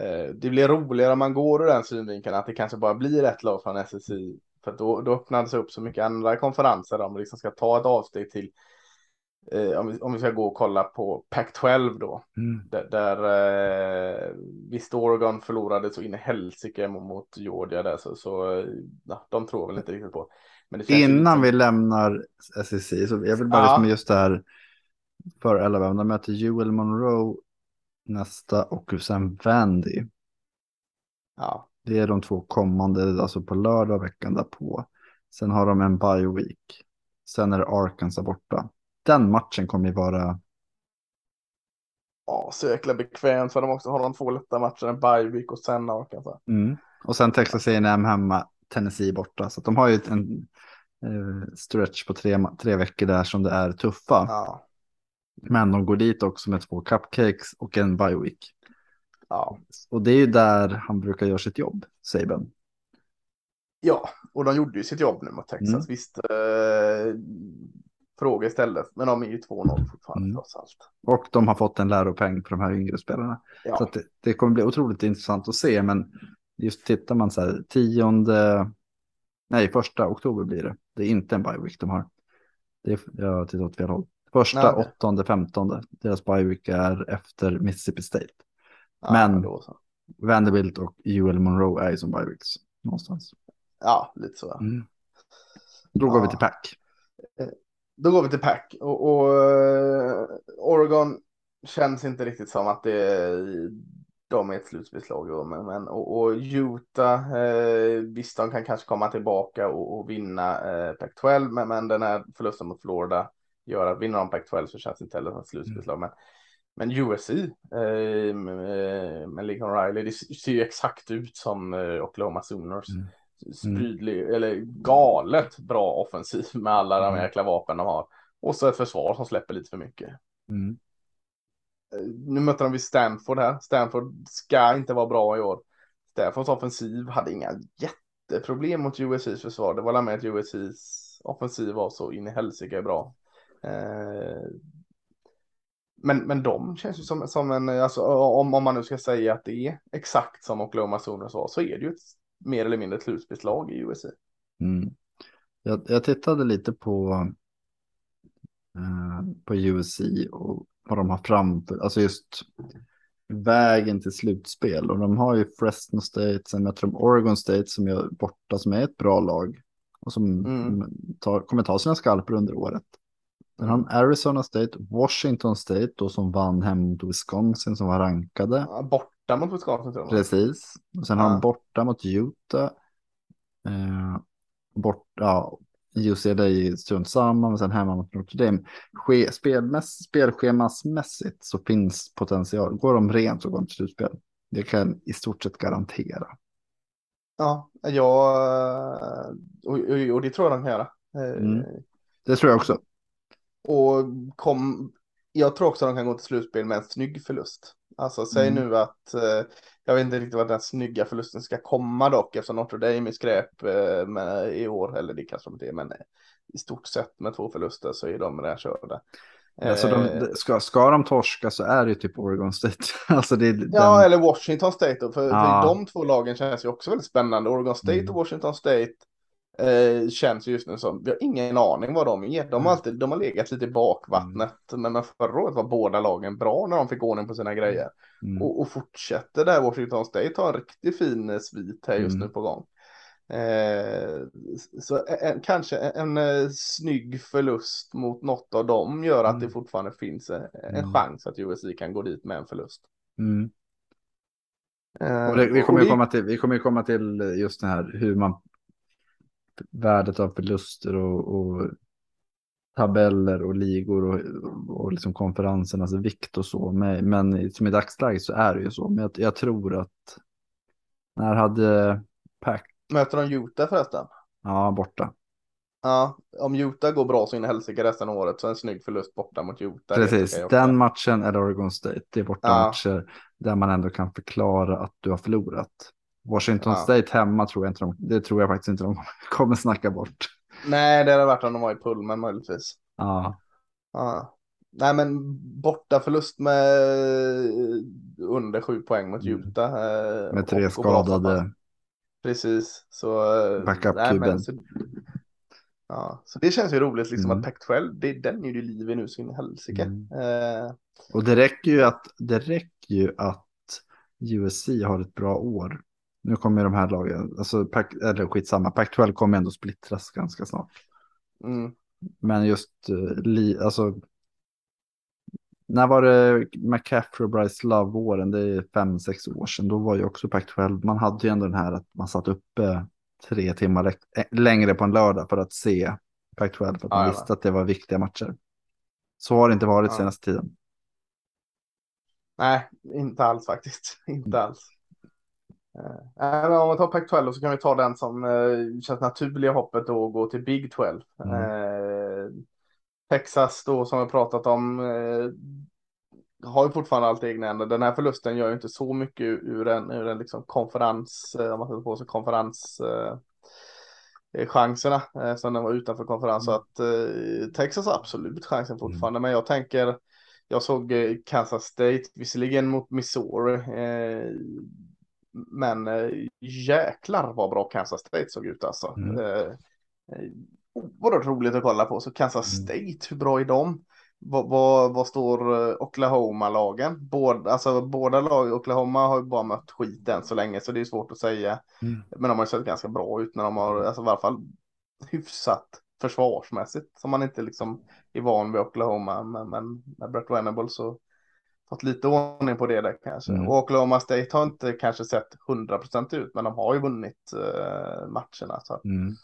eh, det blir roligare om man går ur den synvinkeln att det kanske bara blir ett lag från SSI för då, då öppnar det sig upp så mycket andra konferenser om vi liksom ska ta ett avsteg till eh, om, vi, om vi ska gå och kolla på Pac-12 då där, där eh, visst Oregon förlorade så in i helsike mot, Georgia där så, så ja, de tror väl inte riktigt på. Men Innan liksom- vi lämnar SEC så jag vill bara Ja. liksom just det här för Alabama, de möter Joel Monroe nästa och sen Vandy. Ja, Det är de två kommande, alltså på lördag veckan därpå. Sen har de en bye week. Sen är det Arkansas borta. Den matchen kommer ju vara, ja, så jäkla bekvämt för de också har de två lätta matcher, en bye week och sen Arkansas. mm. och sen Texas A&M hemma, Tennessee borta. Så de har ju en eh, stretch på tre, tre veckor där som det är tuffa. Ja, Men de går dit också med två cupcakes och en bye week. ja, Och det är ju där han brukar göra sitt jobb, Saban. ja, och de gjorde ju sitt jobb nu mot Texas. Mm. Visst, eh, fråga istället, men de är ju 2-0 fortfarande Mm. trots allt. Och de har fått en läropeng för de här yngre spelarna. Så Ja, att det, det kommer bli otroligt intressant att se. Men just tittar man så här, tionde, nej första oktober blir det. Det är inte en bye week de har. Det är, jag har tittat åt fel håll. Första, Nej, åttonde, femtonde. Deras bye är efter Mississippi State. ja, men-. Vanderbilt och UL Monroe är ju som bye weeks någonstans. ja lite så. Mm. Då går vi Ja. till pack. Då går vi till Pack och, och eh, Oregon känns inte riktigt som att det är, de är ett slutspelslag. Men, men, och, och Utah, eh, visst de kan kanske komma tillbaka och, och vinna eh, Pac-12, men, men den här förlusten mot Florida gör att vinner de Pac-12 så känns det inte heller som ett slutspelslag. Men, men USC eh, med, Lincoln Riley, det ser ju exakt ut som eh, Oklahoma Sooners. Mm. Sprydlig, eller galet bra offensiv med alla de Mm. jäkla vapen de har. Och så ett försvar som släpper lite för mycket. Mm. nu möter de vid Stanford här. Stanford ska inte vara bra i år. Stanfords offensiv hade inga jätteproblem mot USCs försvar. Det var med att USCs offensiv var så in i helsike bra. Eh, men, men de känns ju som, som en, alltså om, om man nu ska säga att det är exakt som Oklahoma Sooners var så är det ju ett mer eller mindre ett slutspelslag i USC. Mm. Jag, jag tittade lite på, eh, på USC och vad de har framför, alltså just vägen till slutspel. Och de har ju Fresno State, sen möter de Oregon State som är borta, som är ett bra lag. Och som mm. tar, kommer ta sina skalper under året. Sen har de Arizona State, Washington State då som vann hem mot Wisconsin som var rankade. Ja, borta mot Wisconsin tror jag. Precis. Och sen ja. har de borta mot Utah. Eh, borta, ja, UCLA strunt samma, men sen hemma mot Notre Dame. Ske, spelmäss, spelschemasmässigt så finns potential. Går de rent så går de till slutspel. Det kan i stort sett garantera. Ja, jag, och, och, och det tror jag de kan göra. Mm. Det tror jag också. Och kom, jag tror också de kan gå till slutspel med en snygg förlust. Alltså säg mm. nu att, eh, jag vet inte riktigt vad den snygga förlusten ska komma dock eftersom Notre Dame är skräp eh, med, i år, eller det kanske de är, men i stort sett med två förluster så är de redan körda. Alltså de, eh, ska, ska de torska så är det typ Oregon State. alltså det, den... Ja, eller Washington State. För, för de två lagen känns ju också väldigt spännande. Oregon State mm. och Washington State eh, känns just nu som, vi har ingen aning vad de är. De har, alltid, de har legat lite i bakvattnet, mm. men förra året var båda lagen bra när de fick ordning på sina grejer. Mm. Och, och, fortsätter där, Washington State har en riktigt fin eh, svit här just mm. nu på gång. Eh, så en, kanske en, en, eh, snygg förlust mot något av dem gör att det mm. fortfarande finns en, en mm. chans att USC kan gå dit med en förlust. Mm. Eh, det, vi, kommer det... komma till, vi kommer komma till just det här hur man värdet av förluster och, och tabeller och ligor och, och liksom konferensernas vikt och så. Men, men som i dagsläget så är det ju så. Men jag, jag tror att när hade Pack... Möter de Utah förresten? Ja, borta. Ja, om Utah går bra så in i helsike resten av året så en snygg förlust borta mot Utah. Precis, den matchen eller Oregon State. Det är borta ja. där man ändå kan förklara att du har förlorat. Washington ja. State hemma tror jag inte de, det tror jag faktiskt inte de kommer snacka bort. Nej, det hade varit om de var i Pullman möjligtvis. Ja. ja. Nej, men borta förlust med under sju poäng mot mm. Utah. Mm. Med tre skadade. Precis, så. Backup-kuben. Ja, så det känns ju roligt liksom mm. att Pac-12, det, den är ju liv i nu så in i helsike. Mm. Eh. Och det räcker ju att, det räcker ju att USC har ett bra år nu kommer de här lagen, alltså, pack, eller skitsamma, Pac-12 kommer ändå splittras ganska snart. Mm. Men just, uh, li, alltså, när var det McCaffrey och Bryce Love-åren? Det är fem, sex år sedan. Då var ju också Pac-12, man hade ju ändå den här att man satt uppe tre timmar eh, längre på en lördag för att se Pac-12 för att man ja, visste att det var viktiga matcher. Så har det inte varit ja. senaste tiden. Nej, inte alls faktiskt. Inte mm. alls. Eh, om vi tar Pac-12 så kan vi ta den som eh, känns naturliga hoppet då och gå till Big 12. Mm. Eh, Texas då som vi pratat om har ju fortfarande allt egna ändar. Den här förlusten gör ju inte så mycket ur en, ur en liksom konferens, om man sätter på sig konferens chanserna som den var utanför konferens. Mm. Så att eh, Texas har absolut chansen fortfarande. Mm. Men jag tänker, jag såg Kansas State, visserligen mot Missouri. Men eh, jäklar vad bra Kansas State såg ut alltså. Mm. Eh, eh oerhört roligt att kolla på. Så Kansas mm. State, hur bra är de? Vad, står eh, Oklahoma-lagen? Båda, alltså, båda lag, Oklahoma har ju bara mött skit än så länge så det är svårt att säga. Mm. Men de har ju sett ganska bra ut när de har, alltså i alla fall hyfsat försvarsmässigt som man inte liksom är van vid Oklahoma. Men, men med Brett Venable så fått lite ordning på det där kanske. Mm. Och Oklahoma State har inte kanske sett 100% ut, men de har ju vunnit uh, matcherna. Så. Mm.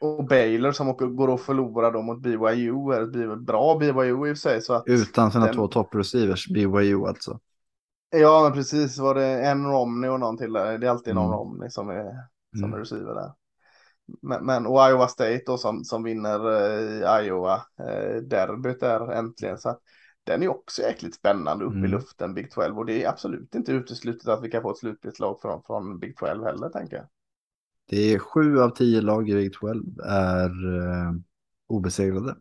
Och Baylor som går och förlorar då mot BYU är ett bra BYU i och för sig. Så att Utan sina den... två toppreceivers, BYU alltså. Ja, men precis. Var det en Romney och någon till där. Det är alltid någon mm. Romney som är, som mm. är receiver där. Men, men och Iowa State då som, som vinner eh, Iowa eh, derbyt där äntligen. Så att den är också jäkligt spännande uppe Mm. i luften, Big 12. Och det är absolut inte uteslutet att vi kan få ett slutspelslag från, från Big 12 heller, tänker jag. Det är sju av tio lag i Big 12 är eh, obesegrade.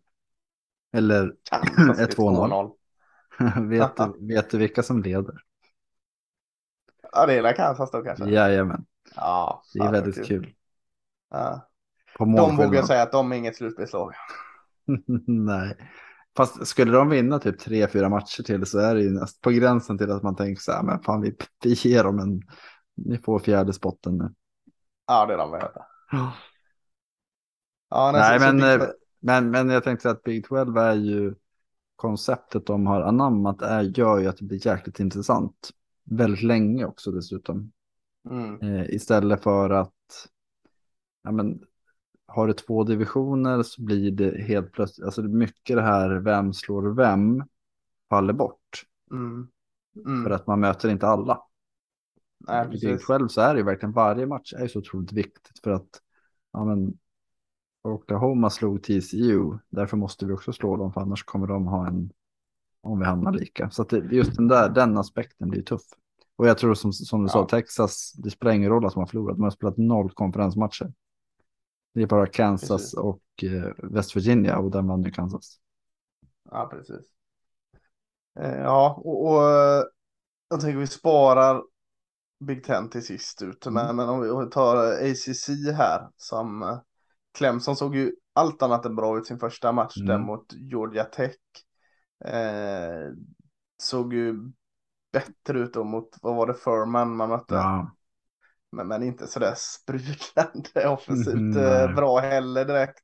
Eller blir 2-0. vet, du, vet du vilka som leder? Ja, det är Kansas då kanske. Jajamän, Ja, det är väldigt kul. Ja. På De vågar säga att de är inget slutspelslag. Nej. Fast skulle de vinna typ tre, fyra matcher till så är det ju näst på gränsen till att man tänker så här, men fan vi, vi ger dem en, ni får fjärde spotten nu. Ja, det är de värda. Ja, Nej, så- så men, Big eh, 12 Men, men jag tänkte att Big 12 är ju konceptet de har anammat är, gör ju att det blir jäkligt intressant. Väldigt länge också dessutom. Mm. Eh, istället för att ja, men, har du två divisioner så blir det helt plötsligt, alltså mycket det här vem slår vem faller bort. Mm. För Mm. att man möter inte alla. Nej, precis. 12 så är det ju verkligen varje match är så otroligt viktigt för att ja, men, Oklahoma slog TCU, därför måste vi också slå dem för annars kommer de ha en om vi hamnar lika. Så det, just den där den aspekten blir tuff. Och jag tror som, som du sa, Ja. Texas, det spelar ingen roll att de har förlorat, de har spelat noll konferensmatcher. Det är bara Kansas Precis. och eh, West Virginia och den vann ju Kansas. Ja, precis. Eh, Ja, och, och eh, jag tänker vi sparar Big Ten till sist ut. Men, Mm. men om vi, tar ACC här som Clemson såg ju allt annat än bra ut sin första match där Mm. mot Georgia Tech. Eh, såg ju bättre ut då mot, vad var det, Furman man mötte. Ja. Men, men inte sådär sprudlande offensivt Mhm, eh, bra heller direkt.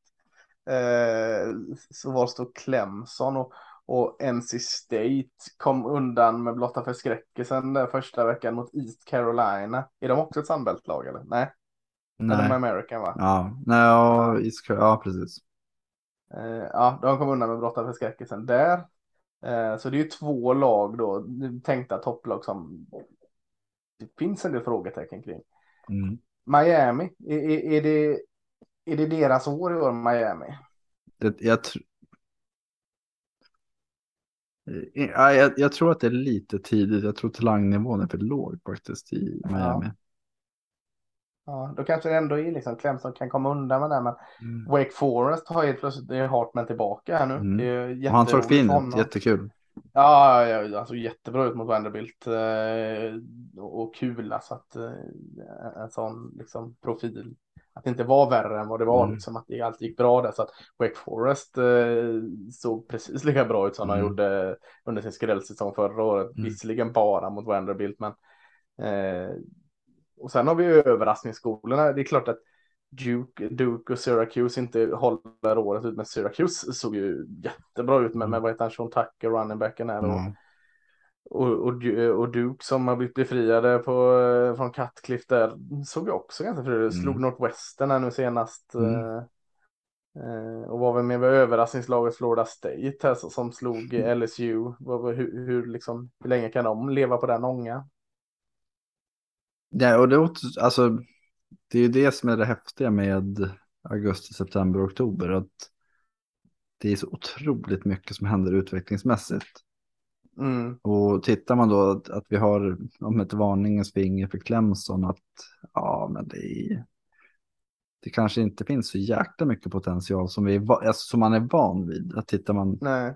Eh, så var står Clemson och, och NC State kom undan med blotta förskräckelsen där första veckan mot East Carolina. Är de också ett Sunbelt-lag eller? Nej, Nej. de är. American va? Ja, nej, ja, East Coast- ja, precis. Eh, ja, de kom undan med blotta förskräckelsen där. Eh, så det är ju två lag då, tänkta topplag som det finns en del frågetecken kring. Mm. Miami, är, är, är, det, är det deras år i år, Miami? Det, jag, tr- Eh, ja, jag, jag tror att det är lite tidigt. Jag tror talangnivån är för låg faktiskt i Miami. Ja, då kanske det ändå är liksom Clemson kan komma undan med det. Men Wake Forest har helt plötsligt, Hartman tillbaka här nu. Mm. Han såg fin ut, jättekul. Ja, ja, alltså jättebra ut mot Vanderbilt. Eh, och kul alltså att eh, en sån liksom profil. Att det inte var värre än vad det var, Mm. liksom att det alltid gick bra där. Så att Wake Forest eh, såg precis lika bra ut som de Mm. gjorde under sin skrällsäsong förra året. Mm. Visserligen bara mot Vanderbilt, men eh, och sen har vi ju överraskningsskolorna. Det är klart att Duke, Duke och Syracuse inte håller året ut, men Syracuse såg ju jättebra ut med, med vad heter han, Sean Tucker, running backen där. Och, Ja. och, och, och Duke som har blivit befriade på, från Cutcliffe där såg ju också ganska fri. Slog Mm. Northwestern här nu senast. Mm. eh, eh, och var väl med vid överraskningslaget Florida State här, som slog Mm. LSU. Hur, hur, liksom, hur länge kan de leva på den ångan? Ja, och det, åt- alltså, det är ju det som är det häftiga med augusti, september, oktober. Att det är så otroligt mycket som händer utvecklingsmässigt. Mm. Och tittar man då att, att vi har om ett varningens finger för Clemson att ja, men det är, det kanske inte finns så jäkla mycket potential som, vi, är alltså, som man är van vid. Att tittar man Nej.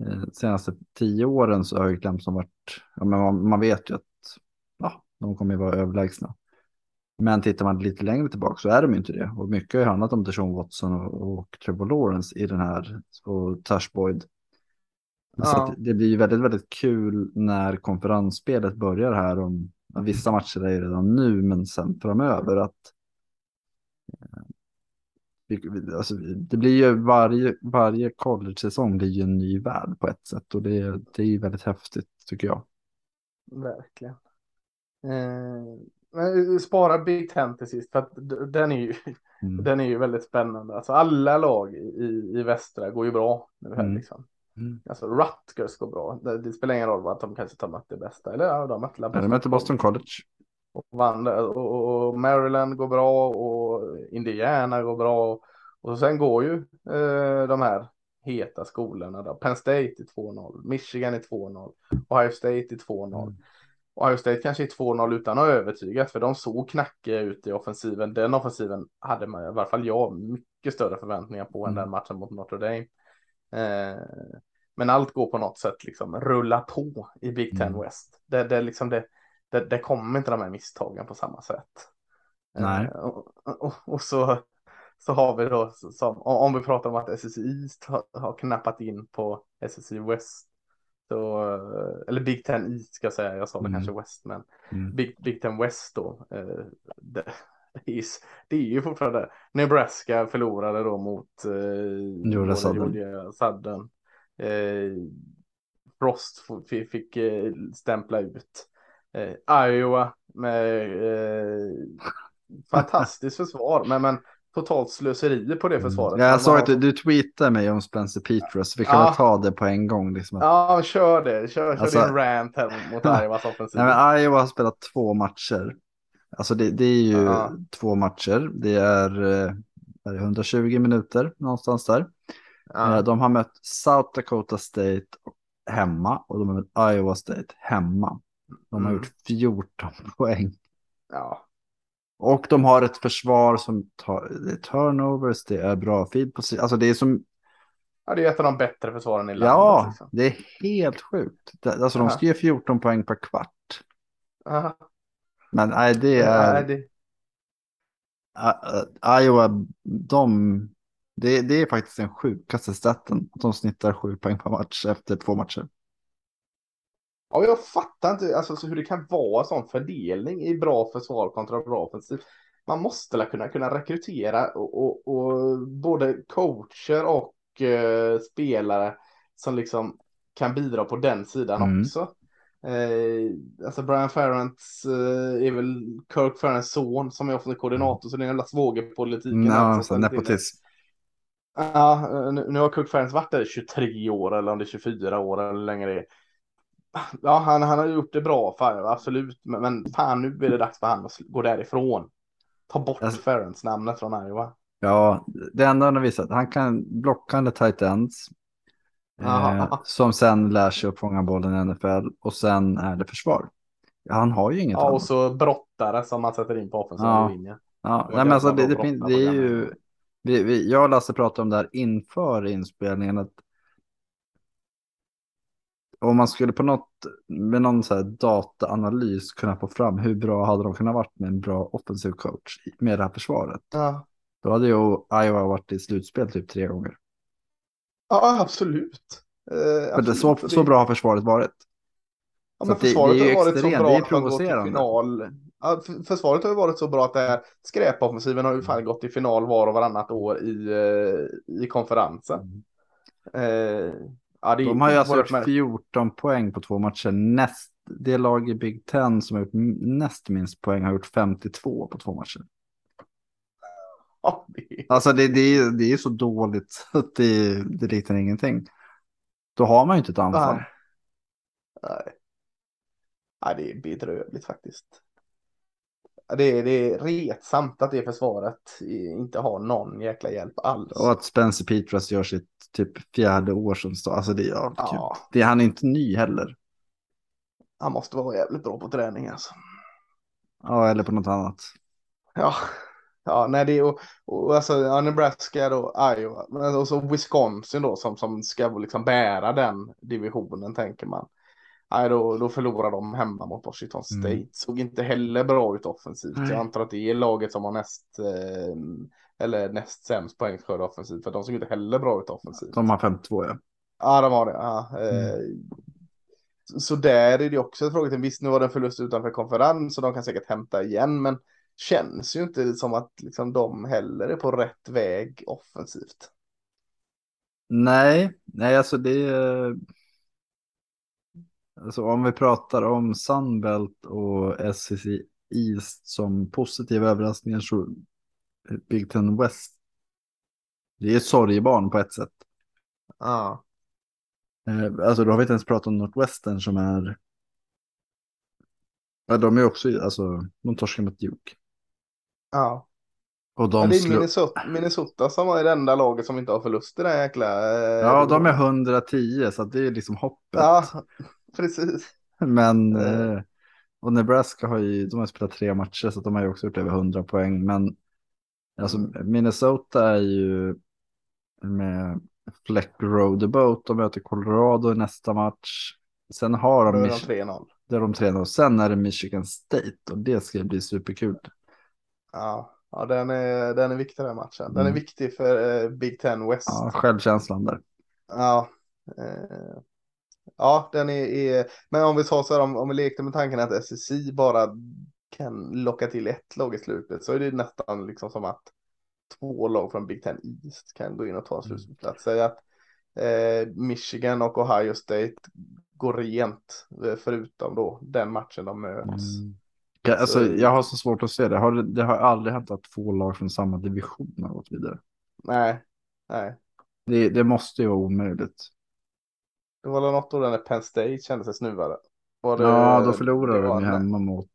eh, senaste tio åren så har ju Clemson varit, ja, men man, man vet ju att ja, de kommer ju vara överlägsna. Men tittar man lite längre tillbaka så är de inte det. Och mycket har ju handlat om Deshaun Watson och, och Trevor Lawrence i den här, och Tash Boyd. Så Ja. det blir ju väldigt, väldigt kul när konferensspelet börjar här. Om, vissa matcher är ju redan nu, men sen framöver att eh, alltså, det blir ju varje, varje college-säsong blir ju en ny värld på ett sätt och det, det är ju väldigt häftigt tycker jag. Verkligen. Eh, spara Big Ten till sist, för att den är ju, Mm. den är ju väldigt spännande. Alltså alla lag i, i västra går ju bra nu här Mm. liksom. Mm. Alltså Rutgers går bra. Det, det spelar ingen roll att de kanske tar mött det bästa. Eller ja, de mötte Ja, de möter Boston College. och vann och, och Maryland går bra och Indiana går bra. Och sen går ju eh, de här heta skolorna då. Penn State är 2-0, Michigan är 2-0, Ohio State är 2-0. Mm. Ohio State kanske är 2-0 utan att övertyga, för de såg knackiga ut i offensiven. Den offensiven hade man, i alla fall jag, mycket större förväntningar på mm. än den matchen mot Notre Dame. Eh, men allt går på något sätt liksom rulla på i Big Ten mm. West. Det, det, liksom det, det, det kommer inte de här misstagen på samma sätt. Nej. Eh, och, och, och, så, så har vi då, som, om vi pratar om att East har, har knappat in på SSC West. Så, eller Big Ten East ska jag säga, jag sa det mm. kanske West, men mm. Big, Big Ten West då. Eh, det, det, är, det är ju fortfarande, Nebraska förlorade då mot eh, Georgia Sudden. Eh, Frost fick, fick eh, stämpla ut. Eh, Iowa med eh, fantastiskt försvar, men, men totalt slöseri på det mm. försvaret. Ja, jag såg att du, du tweetade mig om Spencer Peters. Vi kan ja. väl ta det på en gång. Liksom. Ja, kör det. Kör, kör alltså, din rant här mot Iowas offensiv. Nej, men Iowa har spelat två matcher. Alltså det, det är ju ja. två matcher. Det är, är det 120 minuter någonstans där. Ja. Eh, de har mött South Dakota State hemma och de har mött Iowa State hemma. De har mm. gjort 14 poäng. Ja. Och de har ett försvar som tar det är turnovers, det är bra feed på Alltså det är som... Ja, det är ett av de bättre försvaren i landet. Ja, liksom. det är helt sjukt. Alltså Aha. de ska ge 14 poäng per kvart. Aha. Men nej, det är... Nej, det... Iowa, de... Det, det är faktiskt den sjukaste staten. De snittar sju poäng per match efter två matcher. Ja, jag fattar inte alltså, hur det kan vara sån fördelning i bra försvar kontra bra offensiv. Man måste kunna, kunna rekrytera och, och, och både coacher och eh, spelare som liksom kan bidra på den sidan mm. också. Eh, alltså Brian Ferrants eh, är väl Kirk Ferrants son som är offensiv koordinator mm. så det är en jävla svågerpolitik. No, alltså, nepotism. Ja, nu, nu har Kirk Ferrants varit där i 23 år eller om det är 24 år eller hur länge det är ja, han, han har gjort det bra, för, absolut. Men, men fan, nu är det dags för han att gå därifrån. Ta bort alltså, Ferrens namnet från Iowa. Ja, det enda han har visat, han kan blockande tight ends. Eh, som sen lär sig att fånga bollen i NFL och sen är det försvar. Han har ju inget Ja, annat. och så brottare som man sätter in på offensiva ja. linjen. Ja, Nej, men alltså det, det, det, är ju... Vi, vi, jag och Lasse pratade om det här inför inspelningen. Att om man skulle på något med någon så här dataanalys kunna få fram hur bra hade de kunnat varit med en bra offensiv coach med det här försvaret. Ja. Då hade ju Iowa varit i slutspel typ tre gånger. Ja, absolut. Eh, absolut. Så, så bra har försvaret varit. Ja, men försvaret det, det har varit så bra det är provocerande. Final. Ja, försvaret har ju varit så bra att det här skräpoffensiven har ju fan gått i final var och varannat år i, eh, i konferensen. Mm. Eh, Ja, de har ju alltså gjort 14 poäng på två matcher. Näst, det lag i Big Ten som har gjort näst minst poäng har gjort 52 på två matcher. Ja, det... Alltså det, det, är, det är så dåligt att det, det liknar ingenting. Då har man ju inte ett anfall. Nej. Nej. Nej, det är bedrövligt faktiskt. Det är, det är retsamt att det försvaret inte har någon jäkla hjälp alls. Och att Spencer Petras gör sitt typ fjärde år som stad. Alltså det, ja, ja. det han är inte ny heller. Han måste vara jävligt bra på träning alltså. Ja, eller på något annat. Ja, ja nej det är och, och alltså ja, Nebraska då, Iowa, och så Wisconsin då som, som ska liksom bära den divisionen tänker man. Nej, då, då förlorar de hemma mot Washington mm. State. Mm. Såg inte heller bra ut offensivt. Nej. Jag antar att det är laget som har näst, eh, eller näst sämst poängskörd offensivt. För de såg inte heller bra ut offensivt. De har 52 ja. Ja, de har det. Ja. Eh, mm. Så där är det också ett frågetecken. Visst, nu var det en förlust utanför konferens och de kan säkert hämta igen. Men känns ju inte som att liksom, de heller är på rätt väg offensivt. Nej, nej, alltså det är Alltså om vi pratar om Sunbelt och SEC East som positiva överraskningar så Big Ten West. Det är sorgebarn på ett sätt. Ja. Eh, alltså då har vi inte ens pratat om Northwestern som är. Ja, de är också, alltså de torskar mot Duke. Ja. Och Ja, de det är. Minnesota, Minnesota som är det enda laget som inte har förlust i den jäkla... eh, Ja, de är divisionen. 110 så det är liksom hoppet. Ja, precis. Men Eh. eh, och Nebraska har ju, de har spelat tre matcher så de har ju också gjort över 100 poäng. Men alltså. Minnesota är ju med Fleck Road Boat. De möter Colorado i nästa match. Sen har Då de, är de Mich- 3-0. där de tränar och sen är det Michigan State och det ska bli superkul. Ja, ja den, är, den är viktig den matchen. Den är Mm. viktig för eh, Big Ten West. Ja, självkänslan där. Ja, eh, ja den är, är, men om vi sa så här, om, om vi lekte med tanken att SSI bara kan locka till ett lag i slutet så är det nästan liksom som att två lag från Big Ten East kan gå in och ta en Mm. slutspelsplats. Säg att eh, Michigan och Ohio State går rent eh, förutom då den matchen de möts. Mm. Ja, Alltså, Så- jag har så svårt att se det. Har, det- det har aldrig hänt att två lag från samma division har gått vidare. Nej, nej. Det, det måste ju vara omöjligt. Det var väl något år när Penn State kände sig snuvade. Var det- Ja, då förlorade de hemma mot...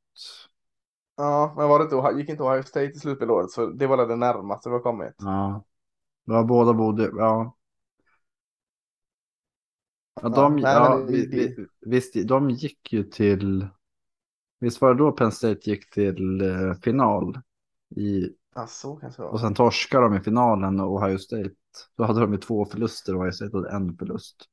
Ja, men var det inte, gick inte Ohio State i slutspelsåret så det var det närmaste vi har kommit. Ja. Ja, båda borde... Ja. Ja, de, ja, det- vi, vi, visst, de gick ju till... Visst var det då Penn State gick till eh, final? I, Ja, så kanske det var. och sen torskade de i finalen och Ohio State. Då hade de ju två förluster och Ohio State hade en förlust.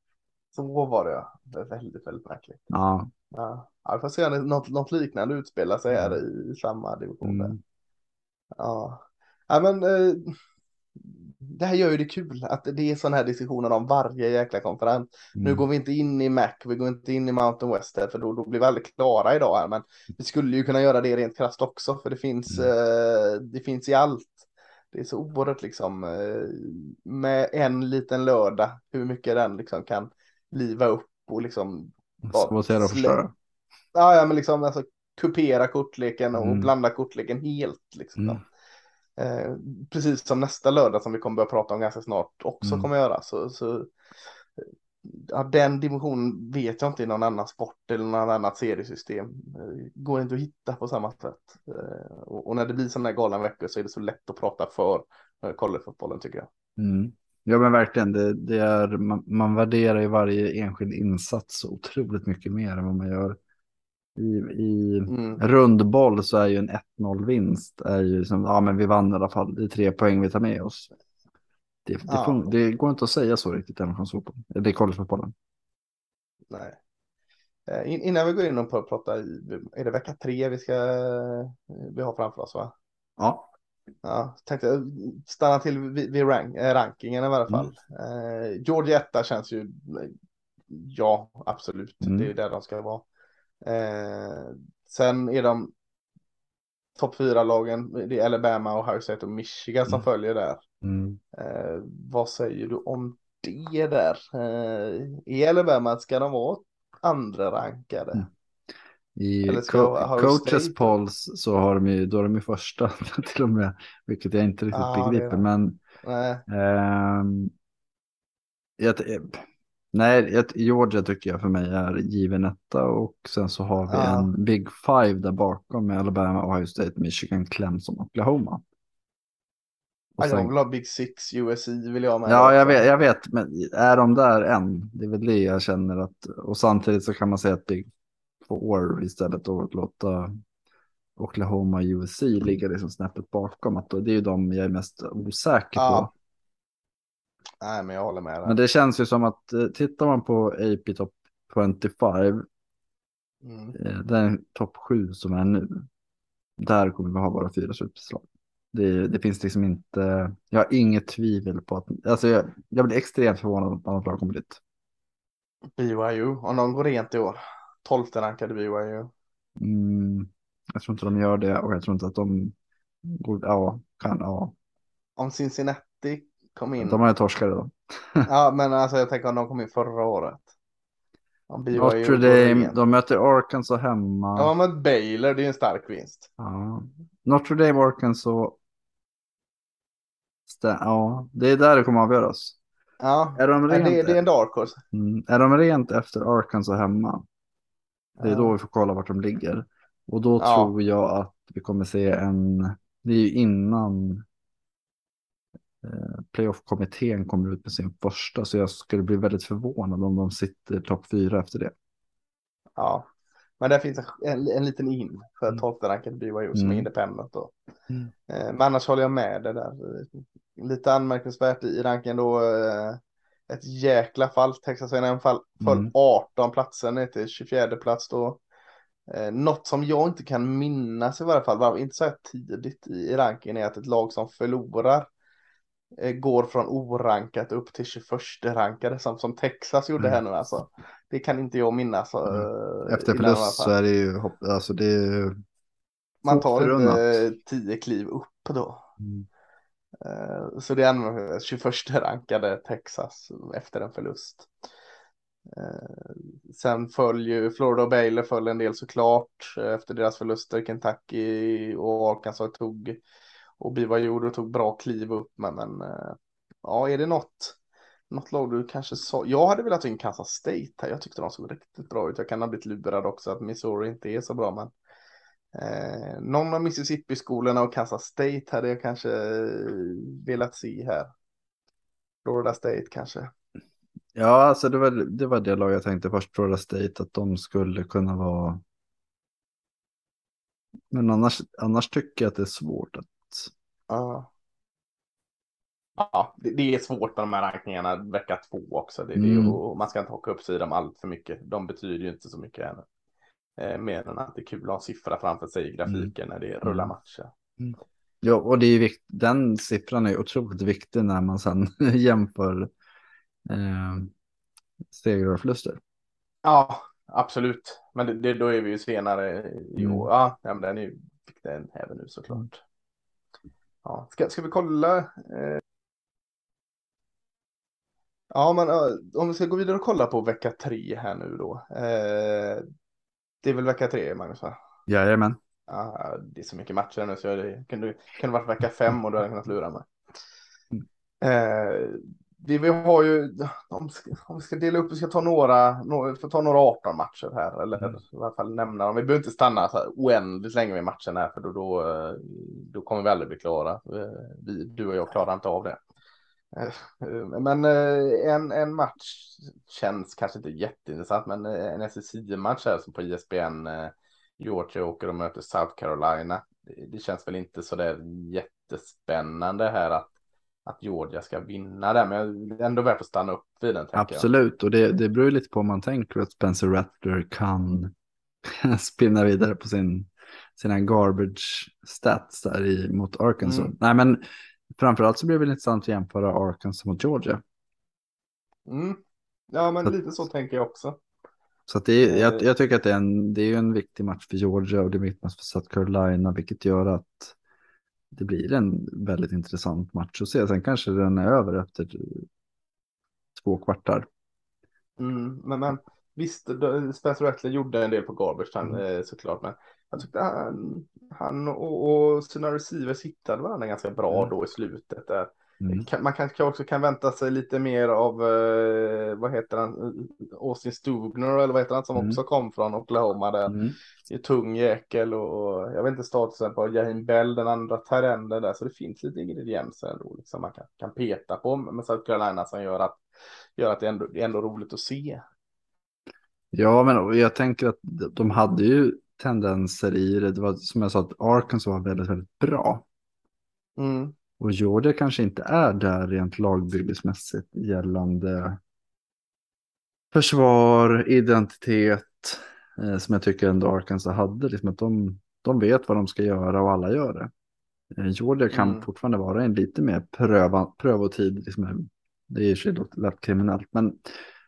Så var det. Det är väldigt, väldigt märkligt. Ja. Ja, ja vi får se om något, något liknande utspelar sig här i, i samma division. Mm. Ja. ja, men eh, det här gör ju det kul att det är sådana här diskussioner om varje jäkla konferens. Nu Mm. går vi inte in i Mac, vi går inte in i Mountain West här, för då, då blir vi aldrig klara idag här. Men vi skulle ju kunna göra det rent krasst också, för det finns, Mm. eh, det finns i allt. Det är så oerhört liksom eh, med en liten lördag, hur mycket den liksom kan liva upp och liksom Sabotera och släng- förstöra. Ja, ja, men liksom alltså kupera kortleken och Mm. blanda kortleken helt liksom. Mm. Eh, precis som nästa lördag som vi kommer börja prata om ganska snart också Mm. kommer göra. Så, så, ja, den dimensionen vet jag inte i någon annan sport eller någon annat seriesystem. Eh, går inte att hitta på samma sätt. Eh, och, och när det blir sådana här galna veckor så är det så lätt att prata för eh, collegefotbollen tycker jag. Mm. Ja men verkligen, det, det är, man, man värderar ju varje enskild insats otroligt mycket mer än vad man gör. I, i Mm. rundboll så är ju en 1-0 vinst, är ju som, ja men vi vann i alla fall, det är tre poäng vi tar med oss. Det, det, Ja. fun- det går inte att säga så riktigt i amerikansk det är collegefotbollen. Nej. Eh, in, innan vi går in och pr- pratar, är det vecka tre vi ska eh, vi har framför oss va? Ja. Ja, tänkte stanna till vid, vid rank, eh, rankingen i alla fall. Eh, Georgia etta känns ju, ja absolut, Mm. det är där de ska vara. Eh, sen är de topp fyra lagen, det är Alabama, Ohio State och Michigan som Mm. följer där. Mm. Eh, vad säger du om det där? Eh, I Alabama ska de vara andra rankade. I co- coaches polls så har de ju, då är de ju första till och med, vilket jag inte riktigt Ja, är begriper. de. Men Ehm, jag, nej, jag, Georgia tycker jag för mig är given etta och sen så har vi Ja. en Big Five där bakom med Alabama, Ohio State, Michigan, Clemson och Oklahoma. Och ja, jag vill ha Big Six, USC vill jag med. ja, jag vet, jag vet, men är de där än? Det är väl det jag känner att, och samtidigt så kan man säga att Big Four istället och låta Oklahoma USC ligga liksom snäppet bakom. Att det är ju de jag är mest osäker Ja. på. Nej, men jag håller med. Men Där. det känns ju som att eh, tittar man på AP Top 25, Mm. eh, den topp 7 som är nu, där kommer vi ha bara fyra slutbeslag. Det, det finns liksom inte, jag har inget tvivel på att, alltså jag, jag blir extremt förvånad om ett annat lag kommer dit. BYU, om de går rent i år. 12 rankade BYU. Mm, jag tror inte de gör det och jag tror inte att de går, ja, kan, ja. Om Cincinnati kom in. De har ju torskat då. Ja, men alltså jag tänker om de kom in förra året. Om BYU Notre Dame, de möter Arkansas hemma. Ja, men Baylor, det är en stark vinst. Ja. Notre Dame, Arkansas. Ja, det är där det kommer att avgöras. Ja, Är de rent, det, det är en dark horse. mm, är de rent efter Arkansas hemma? Det är då vi får kolla vart de ligger. Och då Ja. tror jag att vi kommer se en, det är ju innan eh, playoff-kommittén kommer ut med sin första. Så jag skulle bli väldigt förvånad om de sitter topp fyra efter det. Ja, men där finns en, en liten in för Mm. 12 rankade BYU som Mm. är independent då. Mm. Eh, Men annars håller jag med det där. Lite anmärkningsvärt i ranken då. Eh, Ett jäkla fall. Texas A&M fall föll Mm. 18 platser ner till 24 plats då. Eh, Något som jag inte kan minnas i varje fall, var inte så här tidigt i ranken är att ett lag som förlorar eh, går från orankat upp till 21 rankade som, som Texas gjorde Mm. här nu alltså. Det kan inte jag minnas. eh, Efter fall. så är det ju, alltså det är ju Man tar inte 10 kliv upp då. Mm. Eh, så det är ändå 21 rankade Texas efter en förlust. Eh, sen föll ju Florida och Baylor föll en del såklart eh, efter deras förluster. Kentucky och Arkansas tog och BYU tog bra kliv upp. Men, men ja, är det något, något lag du kanske sa? Jag hade velat ha in Kansas State här. Jag tyckte de såg riktigt bra ut. Jag kan ha blivit lurad också att Missouri inte är så bra. Men Eh, någon av Mississippi-skolorna och Kansas State hade jag kanske eh, velat se här. Florida State kanske. Ja, alltså det var, det var det lag jag tänkte först, Florida State, att de skulle kunna vara... Men annars, annars tycker jag att det är svårt att... Ja. Ja, det, det är svårt med de här rankningarna vecka två också. Det, det, Mm. och man ska inte haka upp sig i dem allt för mycket. De betyder ju inte så mycket ännu. Eh, mer än att det är kul att ha en siffra framför sig i grafiken när det rullar Mm. matcher. Ja, och det är vikt, den siffran är otroligt viktig när man sen jämför eh, segrar och förluster. Ja, absolut. Men det, det, då är vi ju senare i Mm. år. Ja, men den är ju den även nu såklart. Ja, ska, ska vi kolla? Eh... Ja, men om vi ska gå vidare och kolla på vecka tre här nu då. Eh... Det är väl vecka tre, Magnus? Va? Jajamän. Ja, det är så mycket matcher nu så jag kunde, kunde varit vecka fem och du hade kunnat lura mig. Mm. Eh, vi, vi har ju, om, vi ska- om vi ska dela upp, vi ska ta några, några, får ta några 18 matcher här, eller Mm. i alla fall nämna dem. Vi behöver inte stanna så här oändligt länge vid matchen här, för då, då, eh, då kommer vi aldrig bli klara. Eh, Vi, du och jag klarar inte av det. Eh, Men eh, en, en match känns kanske inte jätteintressant, men eh, en SSI-match här som på ISBN eh, Georgia åker och möter South Carolina. Det, det känns väl inte så där jättespännande här att, att Georgia ska vinna där, men det är ändå värt att stanna upp vid den. tänker jag. Absolut, och det, det beror lite på om man tänker att Spencer Rattler kan spinna vidare på sin, sina garbage stats där i, mot Arkansas. Mm. Nej, men framförallt så blir det väl intressant att jämföra Arkansas mot Georgia. Mm. Ja, men Så- lite så tänker jag också. Så att det är, jag, Eh. jag tycker att det är, en, det är en viktig match för Georgia och det är en viktig match för South Carolina, vilket gör att det blir en väldigt intressant match att se. Sen kanske den är över efter två kvartar. Mm, men, men visst, Spencer Rattler gjorde en del på garbage han, Mm. eh, såklart, men jag tyckte han, han och, och sina receivers hittade varandra ganska bra Mm. då i slutet. Där. Mm. Man kanske också kan vänta sig lite mer av, eh, vad heter han, Austin Stugner eller vad heter han som Mm. också kom från Oklahoma där. Mm. Det är tung jäkel och, och jag vet inte statusen på Jahin Bell, den andra terrenden där, så det finns lite ingredienser ändå liksom man kan, kan peta på med South Carolina som gör att, gör att det, ändå, det är ändå roligt att se. Ja, men jag tänker att de hade ju tendenser i det. Det var som jag sa att Arkansas var väldigt, väldigt bra. Mm. Och Georgia kanske inte är där rent lagbyggesmässigt gällande försvar, identitet, eh, som jag tycker ändå Arkansas hade. Liksom att de, de vet vad de ska göra och alla gör det. Eh, Georgia kan Mm. fortfarande vara en lite mer pröva, prövotid. Liksom, det är ju lätt kriminellt. Men,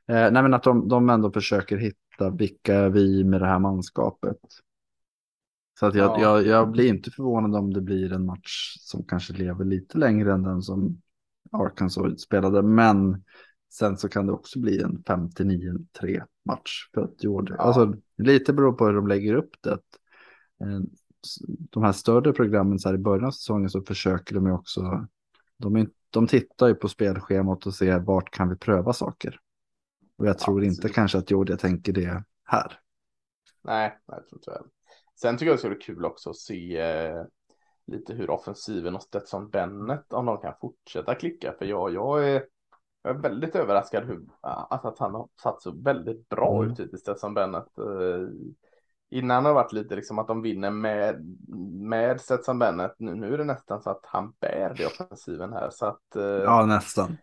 eh, nej, men att de, de ändå försöker hitta vilka är vi med det här manskapet. Så att jag, Ja. jag, jag blir inte förvånad om det blir en match som kanske lever lite längre än den som Arkansas spelade. Men sen så kan det också bli en 59-3 match för att Georgia. Ja. Alltså lite beror på hur de lägger upp det. Eh, De här större programmen så här i början av säsongen så försöker de ju också. De, är, de tittar ju på spelschemat och ser vart kan vi pröva saker. Och jag tror inte Absolut. kanske att Georgia tänker det här. Nej, nej, jag tror inte det. Sen tycker jag det skulle vara kul också att se, eh, lite hur offensiven och Stetson Bennett, om de kan fortsätta klicka. För jag, jag, är, jag är väldigt överraskad hur, alltså att han har satt så väldigt bra Mm. ut hittills, Stetson Bennett. Eh, Innan har det varit lite liksom att de vinner med, med Stetson Bennett. Nu, nu är det nästan så att han bär det offensiven här. Så att, eh, Ja, nästan.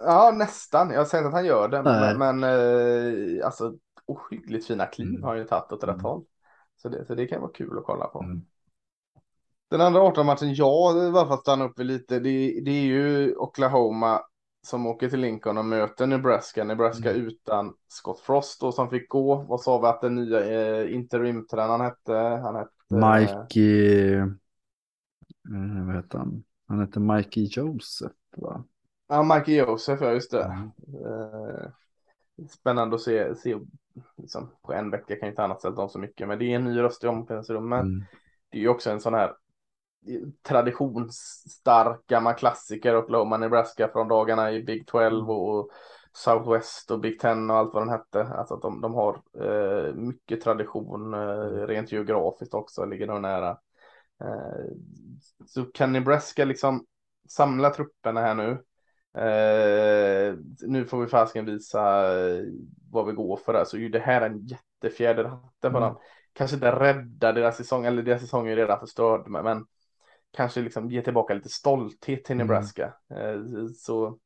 Ja, nästan. Jag säger inte att han gör det, Nej. men, men eh, alltså ohyggligt fina kliv Mm. har han ju tagit åt rätt Mm. håll. Så det, så det kan vara kul att kolla på. Mm. Den andra 18-matchen jag fall stannar upp vid lite, det, det är ju Oklahoma som åker till Lincoln och möter Nebraska. Nebraska Mm. utan Scott Frost då som fick gå. Vad sa vi att den nya eh, interimtränaren hette? Han hette... Mikey, eh, vad heter han? Han heter Mikey Joseph va? Ja, Mikey Joseph, ja just det. Mm. Eh, Spännande att se, se liksom, på en vecka kan ju inte annat sätta om så mycket, men det är en ny röst i omklädningsrummet. Mm. Det är ju också en sån här traditionsstark gammal klassiker Oklahoma Nebraska från dagarna i Big 12 och Southwest och Big 10 och allt vad den hette. Alltså att de, de har eh, mycket tradition eh, rent geografiskt också, ligger de nära. Eh, så kan Nebraska liksom samla trupperna här nu. Eh, nu får vi fasiken visa eh, vad vi går för. Så är ju det här en jättefjäder hatten på Mm. dem. Kanske inte rädda deras säsong, eller deras säsong är redan förstörd, men, men kanske liksom ge tillbaka lite stolthet till Mm. Nebraska. Eh, så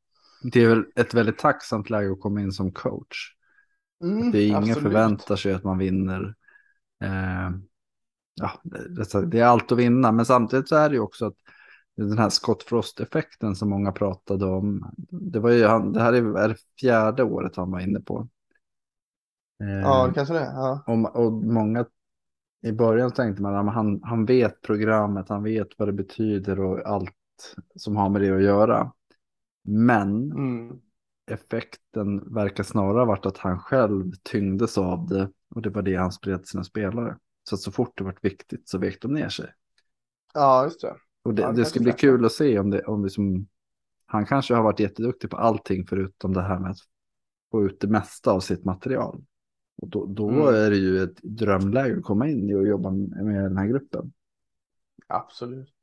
Det är väl ett väldigt tacksamt läge att komma in som coach. mm, Det är ingen absolut. förväntar sig att man vinner. Eh, ja, det, det är allt att vinna, men samtidigt så är det ju också att den här Scott Frost-effekten som många pratade om. Det, var ju, han, det här är, är det fjärde året han var inne på. Eh, Ja, det kanske det. Ja. och, och många i början tänkte man att han, han vet programmet, han vet vad det betyder och allt som har med det att göra. Men Mm. effekten verkar snarare ha varit att han själv tyngdes av det och det var det han spred till sina spelare. Så att så fort det varit viktigt så vek de ner sig. ja, just det. Och det, Ja, det ska bli kul att se om det, om vi som, han kanske har varit jätteduktig på allting förutom det här med att få ut det mesta av sitt material. Och då, då Mm. är det ju ett drömläge att komma in i och jobba med den här gruppen. Absolut.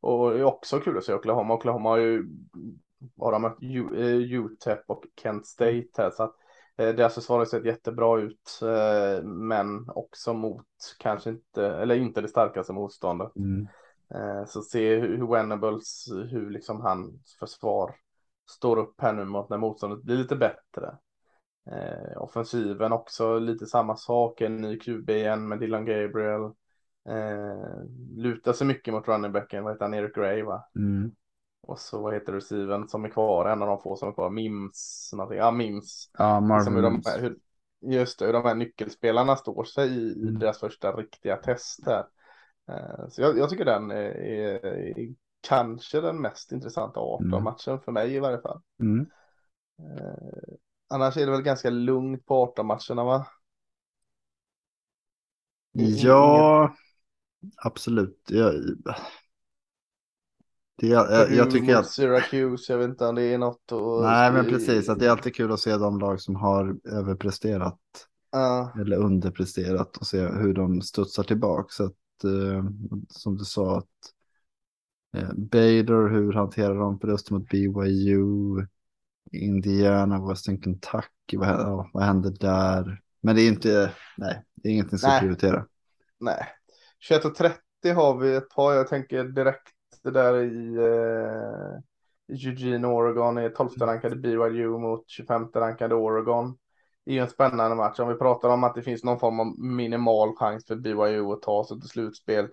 Och det är också kul att se Oklahoma. Oklahoma har ju de mött U- eh, UTEP och Kent State här. Så att eh, deras försvar har sett jättebra ut. eh, Men också mot kanske inte, eller inte det starkaste motståndet. Eh, Så se hur Venables, hur liksom hans försvar står upp här nu mot när motståndet blir lite bättre. Eh, offensiven också lite samma sak, en ny QB igen med Dylan Gabriel. Eh, lutar sig mycket mot running backen, vad heter han, Eric Gray va? Mm. Och så vad heter receiven som är kvar, en av de få som är kvar, Mims, någonting, ja Mims. Ja, Liksom Marvin. de, hur, just det, hur de här nyckelspelarna står sig i, i Mm. deras första riktiga test här. Eh, så jag, jag tycker den är, är, är kanske den mest intressanta 18-matchen för mig i varje fall. Mm. Eh, annars är det väl ganska lugnt på 18-matcherna va? Ja, absolut. Jag, det, jag, jag, jag tycker att Syracuse, jag vet inte om det är något att... Nej, men precis. Att det är alltid kul att se de lag som har överpresterat Ja, eller underpresterat och se hur de studsar tillbaka. Så att, eh, som du sa, att eh, Bader, hur hanterar de förlusten mot BYU? Indiana, Western Kentucky, vad, ja, vad hände där? Men det är inte, nej, det är ingenting som Nej. prioritera. nej. 21 och 30 har vi ett par, jag tänker direkt det där i eh, Eugene, Oregon, är 12 rankade BYU mot 25 rankade Oregon. Det är ju en spännande match. Om vi pratar om att det finns någon form av minimal chans för BYU att ta sig till slutspel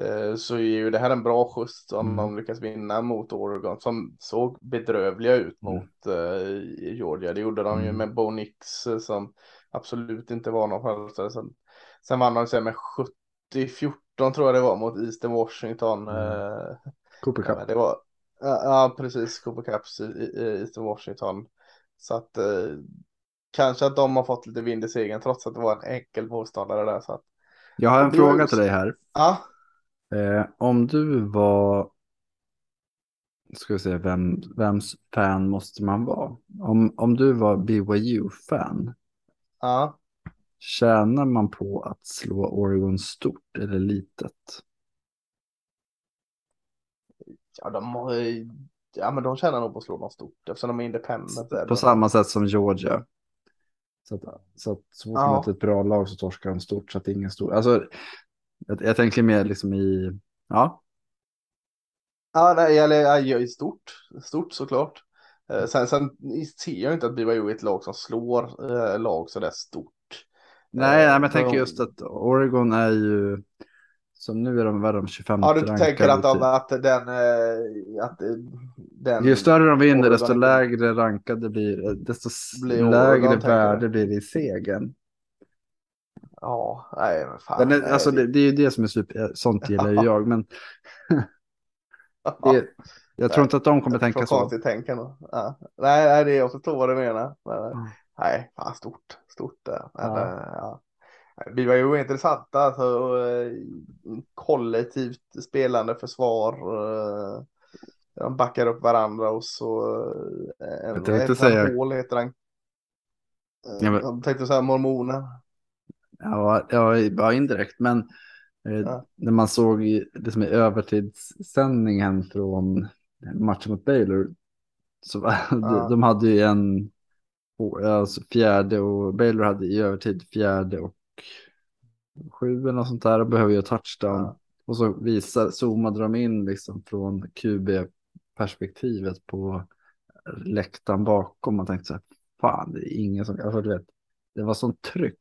eh, så är ju det här en bra skjuts om Mm. de lyckas vinna mot Oregon som såg bedrövliga ut Mm. mot eh, Georgia. Det gjorde de ju Mm. med Bo Nix eh, som absolut inte var någon frälsare. Sen, sen vann de sig med 70-14 tror jag det var mot Eastern Washington. Mm. Cooper Ja, Cup. men det var, ja, ja precis, Cooper Cups i, Eastern Washington. Så att kanske att de har fått lite vind i segern trots att det var en enkel motståndare där. Så att, Jag har en var fråga till dig här. ja, Eh, om du var, ska vi se, vem, vems fan måste man vara? Om, om du var BYU-fan, ja. tjänar man på att slå Oregon stort eller litet? Ja, de, har, ja, men de tjänar nog på att slå dem stort eftersom de är independent. På samma sätt som Georgia. Så att så, att, så fort ja. möter ett bra lag så torskar de stort så att det är ingen stor. Alltså, jag, jag tänker mer liksom i, ja. Ja, nej, eller i stort, stort såklart. Eh, sen, sen ser jag inte att BYU är ett lag som slår eh, lag så där stort. Nej, nej, men jag tänker just att Oregon är ju som nu är de värre om 25 Ja, du tänker att, de, att den... Eh, att den Ju större de vinner, desto lägre rankade blir eh, desto blir lägre värde blir det i segern. Ja, nej men fan. Är, alltså, det, det, är ju det som är super, sånt gillar ju jag, men det, jag tror inte att de kommer tänka så. Konstigt tänkande. Ja. Nej, nej, det är jag förstår vad du menar. Men, mm. Nej, fan stort, stort. Men, ja. ja. Vi var ju intressanta, alltså, eh, kollektivt spelande försvar. Eh, de backar upp varandra och så eh, en, jag tänkte säga... hål heter han. Ja, men... Jag tänkte säga mormoner. Ja, ja, ja indirekt, men ja. när man såg det som är övertidssändningen från matchen mot Baylor så ja. de, de hade ju en alltså fjärde och Baylor hade i övertid fjärde och sju eller något sånt där och behöver göra touchdown. Ja. Och så visar, zoomade de in liksom från QB-perspektivet på läktaren bakom. Man tänkte så här, fan det är ingen som, alltså, du vet, det var sånt tryck.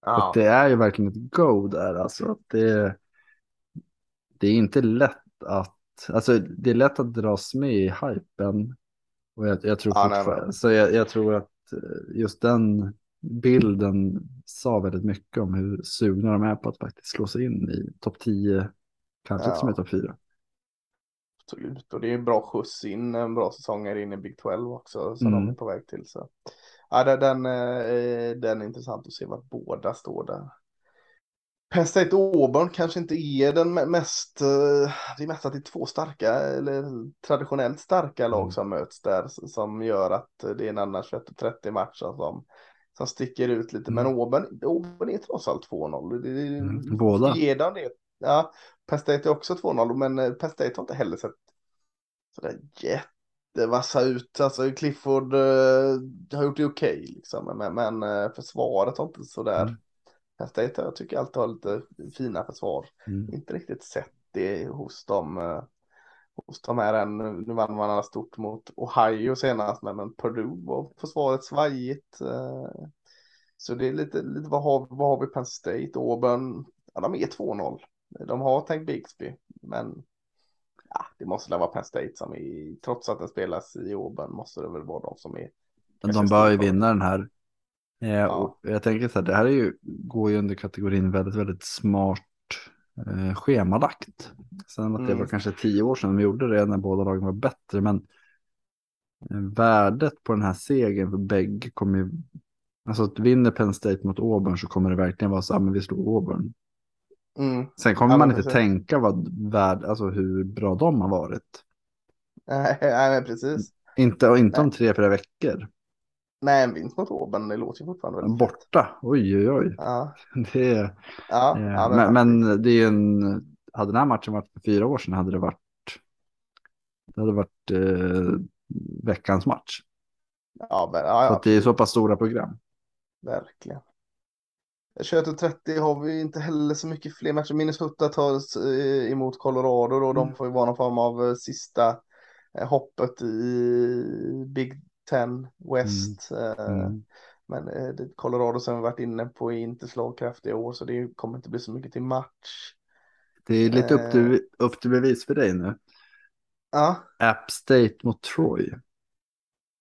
Ja. Och det är ju verkligen ett go där, alltså. Det, det är inte lätt att, alltså det är lätt att dras med i hypen. Och jag, jag tror ja, nej, så jag, jag tror att eh, just den bilden sa väldigt mycket om hur sugna de är på att faktiskt slå sig in i topp 10, kanske ja. och med topp 4. Absolut, och det är en bra skjuts in, en bra säsonger in i Big 12 också som mm. de är på väg till. Så. Ja, den, eh, den är intressant att se var båda står där. Penn State Auburn kanske inte är den mest, eh, det är mest att det är två starka eller traditionellt starka lag mm. som möts där som gör att det är en annan 21-30 match som som sticker ut lite. Men Åben, mm. Åben är trots allt 2-0. Mm, båda. Ger det. Ja, Penn State är också 2-0, men eh, Penn State har inte heller sett sådär jättevassa ut. Alltså Clifford uh, har gjort det okej, okay, liksom. men, men uh, försvaret har inte sådär. Mm. Penn State jag tycker alltid har lite fina försvar. Mm. Inte riktigt sett det hos dem. Uh, hos de här än. Nu vann man stort mot Ohio senast, men, men Purdue var försvaret svajigt. Eh, så det är lite, lite vad, har, vad har vi Penn State, Auburn, ja de är 2-0. De har tänkt Bixby, men ja, det måste väl vara Penn State som är, trots att den spelas i Auburn, måste det väl vara de som är. De bör ju vinna den här. Eh, ja. jag tänker så här, det här är ju, går ju under kategorin väldigt, väldigt smart eh, schemalagt. Sen att det var mm. kanske tio år sedan vi gjorde det när båda lagen var bättre. Men eh, värdet på den här segern för bägge kommer ju... Alltså att vinner Penn State mot Auburn så kommer det verkligen vara så här, men vi slog Auburn. Mm. Sen kommer ja, man inte precis. tänka vad värd, alltså hur bra de har varit. Nej, nej precis. Inte, inte om tre, fyra veckor. Nej, en vinst mot Auburn, det låter ju fortfarande väldigt Borta, oj oj oj. Ja. Det är, ja, eh, ja men, men, det är en, hade den här matchen varit för fyra år sedan hade det varit, det hade varit eh, veckans match. Ja, men, ja, så det är så pass stora program. Verkligen. 21.30 har vi inte heller så mycket fler matcher. Minnesota tar eh, emot Colorado och de mm. får ju vara någon form av eh, sista hoppet i Big 10 West. Mm. Eh, mm. Men eh, Colorado som vi varit inne på är inte slagkraftiga år så det kommer inte bli så mycket till match. Det är lite upp till, eh. upp till bevis för dig nu. Ja. App State mot Troy.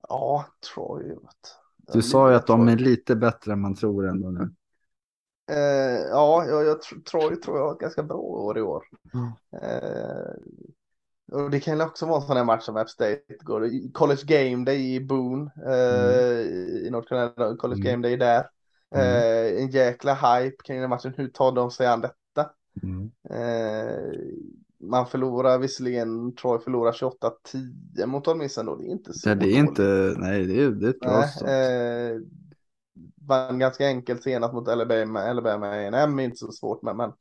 Ja, Troy. Du sa ju att de är lite bättre än man tror ändå nu. Eh, ja, jag, jag, Troy tror jag har ett ganska bra år i år. Mm. Eh, och det kan också vara en sån här match som App State går. College Game Day i Boone. Eh, mm. I North Carolina. College mm. Game Day där. Mm. Eh, en jäkla hype kring den matchen. Hur tar de sig an detta? Mm. Eh, man förlorar visserligen, Troy förlorar 28-10 mot Ole Miss ändå. Det är inte så. Ja, det är inte, nej det är, det är ett bra start. Eh, vann ganska enkelt senast mot Alabama, Alabama A&M inte så svårt men, men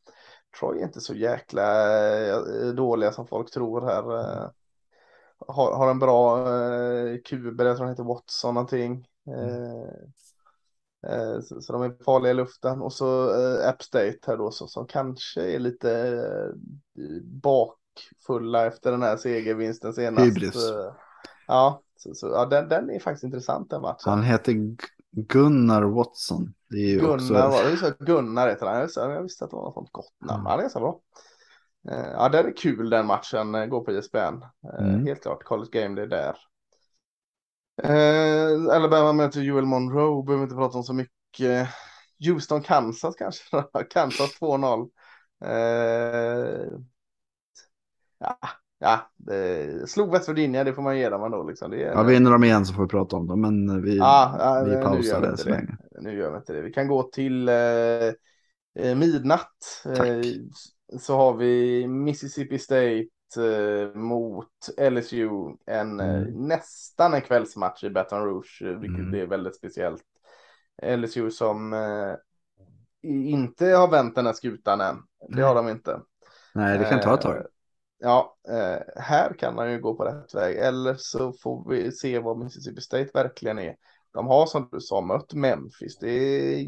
Troy är inte så jäkla eh, dåliga som folk tror här. Eh, har, har en bra eh, kuber, jag tror han heter Watson någonting. Eh, så, så, de är farliga i luften. Och så App State här då så, som kanske är lite bakfulla efter den här segervinsten senast. Hybris. Ja, så, så, ja den, den är faktiskt intressant den matchen. Han heter Gunnar Watson. Gunnar, också... var, det Gunnar heter han. Jag visste att det var något sånt gott namn. Han är så bra. Eh, ja, den är kul den matchen, eh, går på ISBN. Eh, mm. Helt klart, College Game det är där. Eh, Alabama möter Joel Monroe, behöver inte prata om så mycket. Houston, Kansas kanske, Kansas 2-0. Eh, ja, ja det, slog West Virginia, det får man ge dem ändå. Liksom. Det är, ja, vinner de igen så får vi prata om dem, men vi, ja, ja, vi pausar det så det. länge. Nu gör vi inte det. Vi kan gå till eh, midnatt. Tack så har vi Mississippi State eh, mot LSU. En, eh, mm. Nästan en kvällsmatch i Baton Rouge, eh, vilket mm. är väldigt speciellt. LSU som eh, inte har vänt den här skutan än. Det har de inte. Nej, det kan ta ett tag. Ja, eh, här kan man ju gå på rätt väg. Eller så får vi se vad Mississippi State verkligen är de har som du sa mött Memphis. Det är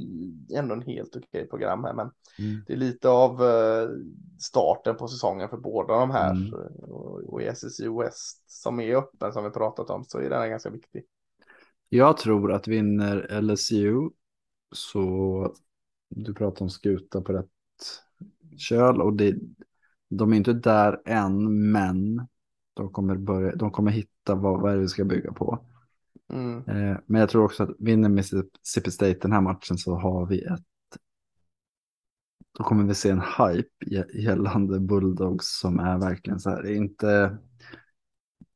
ändå en helt okej program här, men mm. det är lite av eh, starten på säsongen för båda de här. Mm. Och i SSU West som är öppen som vi pratat om så är den ganska viktig. Jag tror att vinner LSU så du pratar om skuta på rätt köl och det, de är inte där än, men de kommer, börja, de kommer hitta vad, vad är det vi ska bygga på. Mm. Eh, men jag tror också att vinner Mississippi State den här matchen så har vi ett då kommer vi se en hype gällande Bulldogs som är verkligen så här, inte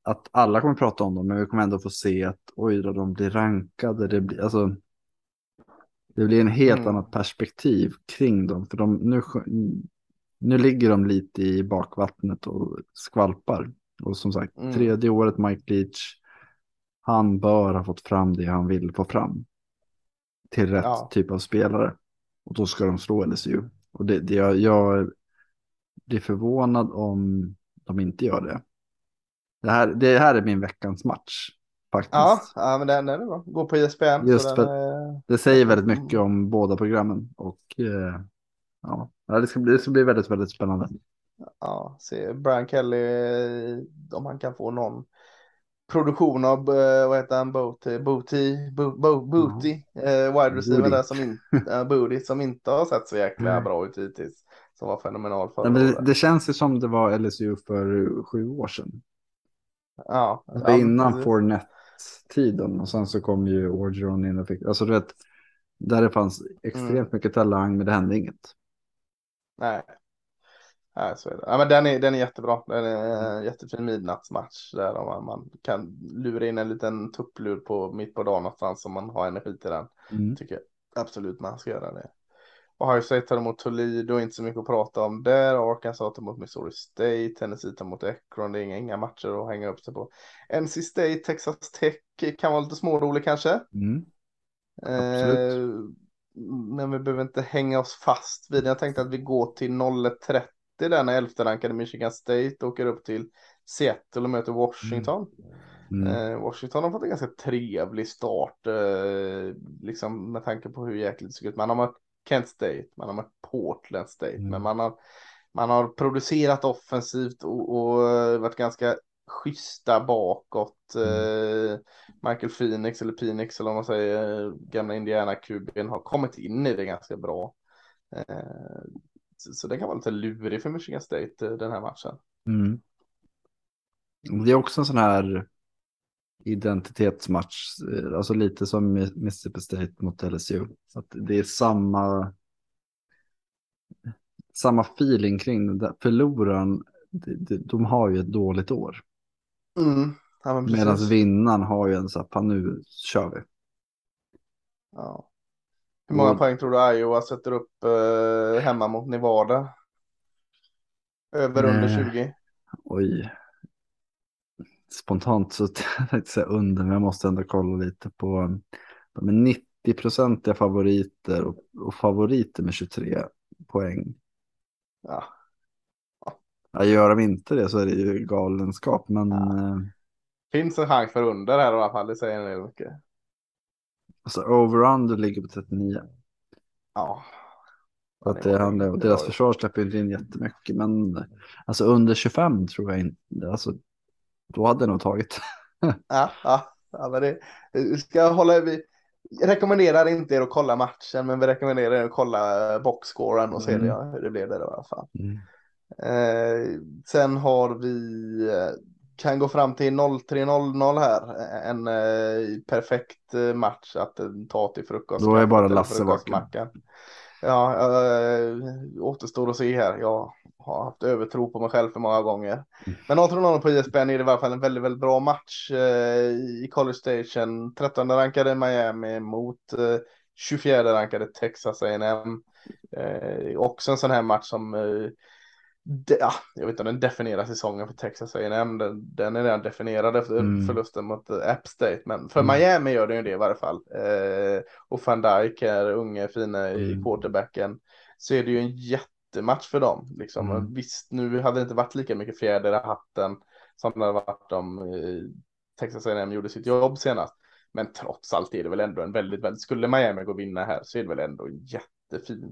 att alla kommer prata om dem, men vi kommer ändå få se att oj då, de blir rankade, det blir, alltså, det blir en helt mm. annat perspektiv kring dem, för de, nu, nu ligger de lite i bakvattnet och skvalpar. Och som sagt, mm. tredje året Mike Leach, han bör ha fått fram det han vill få fram. Till rätt ja. typ av spelare. Och då ska de slå LSU. Och det, det, jag, jag blir förvånad om de inte gör det. Det här, det här är min veckans match. Faktiskt. Ja, ja men den, den är bra. Gå på ISBN. Just för är... det säger väldigt mycket om båda programmen. Och eh, ja, det ska, bli, det ska bli väldigt, väldigt spännande. Ja, se Brian Kelly om han kan få någon produktion av, uh, vad heter han, Booty, Booty, Bo, Bo, Booty, mm. wide receiver där som, in, uh, Booty, som inte har sett så jäkla mm. bra ut hittills. Som var fenomenal förra det, året. Det känns ju som det var LSU för sju år sedan. Ja. Ja innan Fournette-tiden och sen så kom ju Orgeron in och fick, alltså du vet, där det fanns extremt mm. mycket talang men det hände inget. Nej, Nej, så är det. Ja, men den, är, den är jättebra. Den är en jättefin midnattsmatch där man, man kan lura in en liten tupplur på mitt på dagen någonstans om man har energi till den. Mm. Tycker absolut man ska göra det. Ohio State tar emot Toledo, inte så mycket att prata om där. Arkansas tar emot Missouri State, Tennessee tar emot Ekron. Det är inga, inga matcher att hänga upp sig på. NC State, Texas Tech kan vara lite smårolig kanske. Mm. Eh, men vi behöver inte hänga oss fast vid det. Jag tänkte att vi går till 01.30 där när elfte Michigan State åker upp till Seattle och möter Washington. Mm. Eh, Washington har fått en ganska trevlig start, eh, liksom med tanke på hur jäkligt det ser ut. Man har mött Kent State, man har mött Portland State, mm. men man har, man har producerat offensivt och, och varit ganska schyssta bakåt. Mm. Eh, Michael Phoenix eller Phoenix eller om man säger gamla Indiana-kuben har kommit in i det ganska bra. Eh, så det kan vara lite lurig för Michigan State eh, den här matchen. Mm. Det är också en sån här identitetsmatch, eh, alltså lite som Mississippi State mot LSU. Så det är samma, samma feeling kring det. Förloraren, de har ju ett dåligt år. Mm. Ja, Medan vinnaren har ju en så här, fan nu kör vi. Ja. Hur många och... poäng tror du Iowa sätter upp eh, hemma mot Nevada? Över Nej. under 20? Oj. Spontant så tänkte jag säga under, men jag måste ändå kolla lite på. De är 90 procentiga favoriter och, och favoriter med 23 poäng. ja. Ja, gör de inte det så är det ju galenskap. Men Ja. eh, Finns en chans för under här i alla fall, det säger en del mycket. alltså, over-under ligger på 39. Ja. Så att det handlar, och deras försvar släpper inte in jättemycket. Men alltså under 25 tror jag inte. Alltså, då hade jag nog tagit. Ja, ja, ja men det ska hålla. Vi rekommenderar inte er att kolla matchen, men vi rekommenderar er att kolla boxscoren och se Mm. det, hur det blev där i alla fall. Mm. Eh, sen har vi eh, kan gå fram till 03.00 här. En eh, perfekt eh, match att eh, ta till frukost. Då är bara Lasse vaken. Ja, eh, återstår att se här. Jag har haft övertro på mig själv för många gånger. Men 0-0 på ISBN är det i alla fall en väldigt, väldigt bra match eh, i College Station. 13 rankade Miami mot eh, 24 rankade Texas A&M. Eh, också en sån här match som eh, de, ja, jag vet inte om den definierar säsongen för Texas A&M. Den, den är redan definierad efter Mm. förlusten mot eh, App State. Men för Mm. Miami gör den ju det i varje fall. Eh, och Van Dijk är unge, fina i Mm. quarterbacken. Så är det ju en jättematch för dem. Liksom. Mm. Visst, nu hade det inte varit lika mycket fjäder i hatten som det hade varit om eh, Texas A&M gjorde sitt jobb senast. Men trots allt är det väl ändå en väldigt, väldigt, skulle Miami gå och vinna här så är det väl ändå en jättefin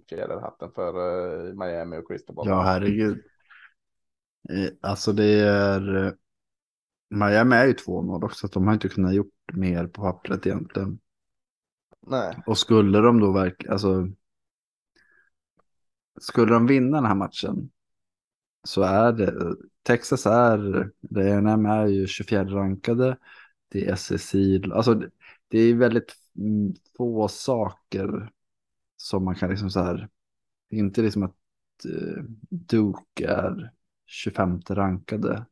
fjäder i hatten för eh, Miami och Cristobal. Ja, herregud. Eh, Alltså det är... eh, Miami är ju 2-0 också, så de har inte kunnat gjort mer på pappret egentligen. Nej, Och skulle de då verkligen, alltså. Skulle de vinna den här matchen. Så är det, Texas är, A&M är ju 24 rankade. Det är SEC, alltså det, det är väldigt mm, få saker. Som man kan liksom så här. Det är inte liksom att eh, Duke är 25 rankade.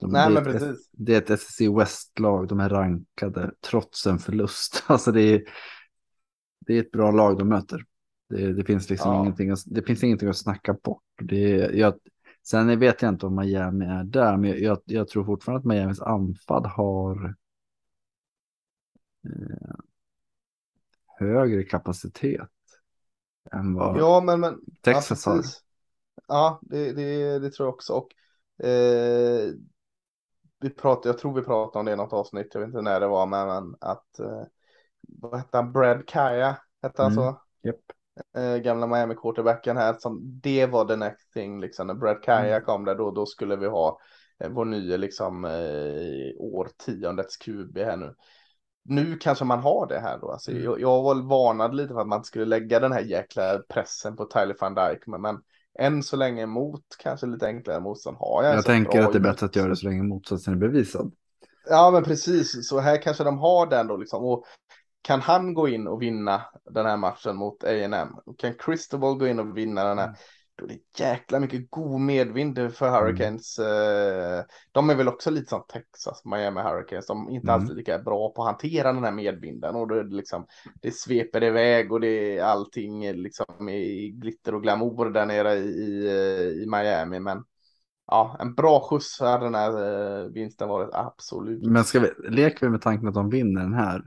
De, nej det men precis. det är ett SSC West-lag, de är rankade trots en förlust. Alltså det är, det är ett bra lag de möter. Det, det, finns liksom Ja. ingenting, att- det finns ingenting att snacka bort. Det jag, sen vet jag inte om Miami är där, men jag, jag, jag tror fortfarande att Miamis anfall har eh, högre kapacitet än vad Ja, men, men Texas ja, har. Ja, det, det, det tror jag också. Och, eh, vi pratade, jag tror vi pratade om det i något avsnitt, jag vet inte när det var, men, men att eh, vad hette han, Brad Kaya, hette han Mm. så? Japp. Eh, gamla Miami quarterbacken här, som det var the next thing, liksom när Brad Kaya Mm. kom där, då, då skulle vi ha eh, vår nya liksom eh, årtiondets QB här nu. Nu kanske man har det här då. Alltså, Mm. jag, jag var varnad lite för att man skulle lägga den här jäkla pressen på Tyler van Dijk. Men, men än så länge mot kanske lite enklare motstånd har jag. Jag tänker att det är bättre att göra det så länge motsatsen är bevisad. Ja, men precis. Så här kanske de har den då liksom. Och kan han gå in och vinna den här matchen mot A&M? Kan Cristobal gå in och vinna den här? Mm. Är det jäkla mycket god medvind för Hurricanes. Eh, De är väl också lite som Texas, Miami Hurricanes. De är inte Mm. alltid lika bra på att hantera den här medvinden. Och är det liksom, det sveper iväg och det är allting är liksom i glitter och glamour där nere i, i, eh, Miami. Men ja, en bra skjuts hade den här eh, vinsten varit absolut. Men ska vi, leker vi med tanken att de vinner den här.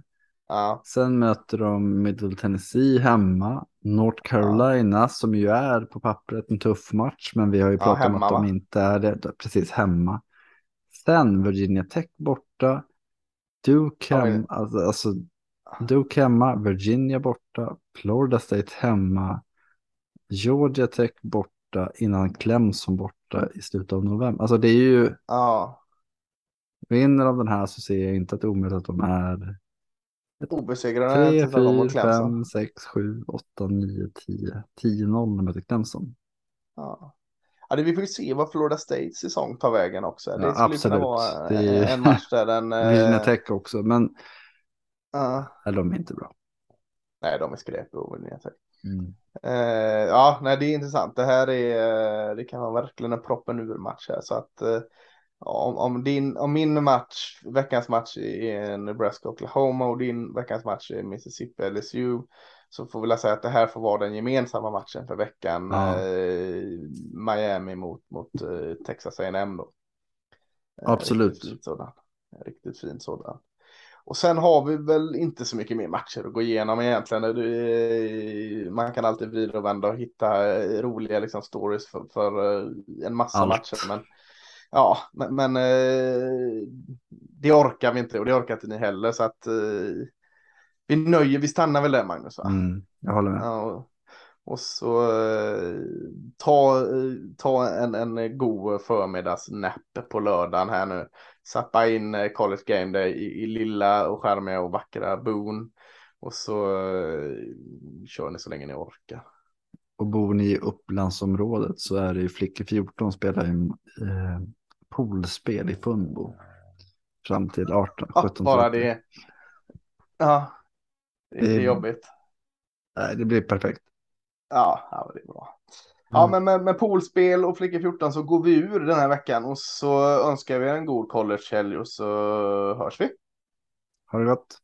Ja, Sen möter de Middle Tennessee hemma. North Carolina som ju är på pappret en tuff match. Men vi har ju Ja, pratat om hemma, att de va? inte är det. Precis hemma. Sen Virginia Tech borta. Duke hemma. Alltså, alltså, Duke hemma. Virginia borta. Florida State hemma. Georgia Tech borta innan Clemson borta i slutet av november. Alltså det är ju, ja. vinner de den här så ser jag inte att det är omöjligt att de är Obesegrade 3, tills de kom mot 4, Clemson. 5, 6, 7, 8, 9, 10. 10-0 när möter Clemson. Ja. Ja, det, vi får ju se vad Florida States säsong tar vägen också. Det Ja, skulle ju kunna absolut. vara Det en match där den... eh, Virginia Tech också, men ja. eller de är inte bra. nej, de är skräp Virginia Tech. Mm. Eh, ja, nej, det är intressant. Det här är, det kan vara verkligen en proppen ur match här. Så att eh, om, om, din, om min match, veckans match är Nebraska Oklahoma och din veckans match är Mississippi LSU. Så får vi säga att det här får vara den gemensamma matchen för veckan. Ja. Eh, Miami mot, mot eh, Texas A&M då. Eh, Absolut. Riktigt, sådan. Riktigt fin sådan. Och sen har vi väl inte så mycket mer matcher att gå igenom egentligen. Man kan alltid vrida och vända och hitta roliga liksom, stories för, för en massa Allt. matcher. Men ja, men, men det orkar vi inte och det orkar inte ni heller. Så att vi nöjer, vi stannar väl där Magnus? Va? Mm, jag håller med. Ja, och så eh, ta, ta en, en god förmiddagsnäpp på lördagen här nu. Sappa in eh, College Game Day i, i lilla och skärmiga och vackra Boon. Och så eh, kör ni så länge ni orkar. Och bor ni i Upplandsområdet så är det ju Flickor 14 spelar ju eh, poolspel i Funbo. Fram till 18, ja, 17 Bara det. Ja, det är det, jobbigt. Nej, det blir perfekt. Ja, ja det är bra. Ja, mm. men med, med poolspel och Flickor 14 så går vi ur den här veckan och så önskar vi en god collegehelg och så hörs vi. Ha det gott.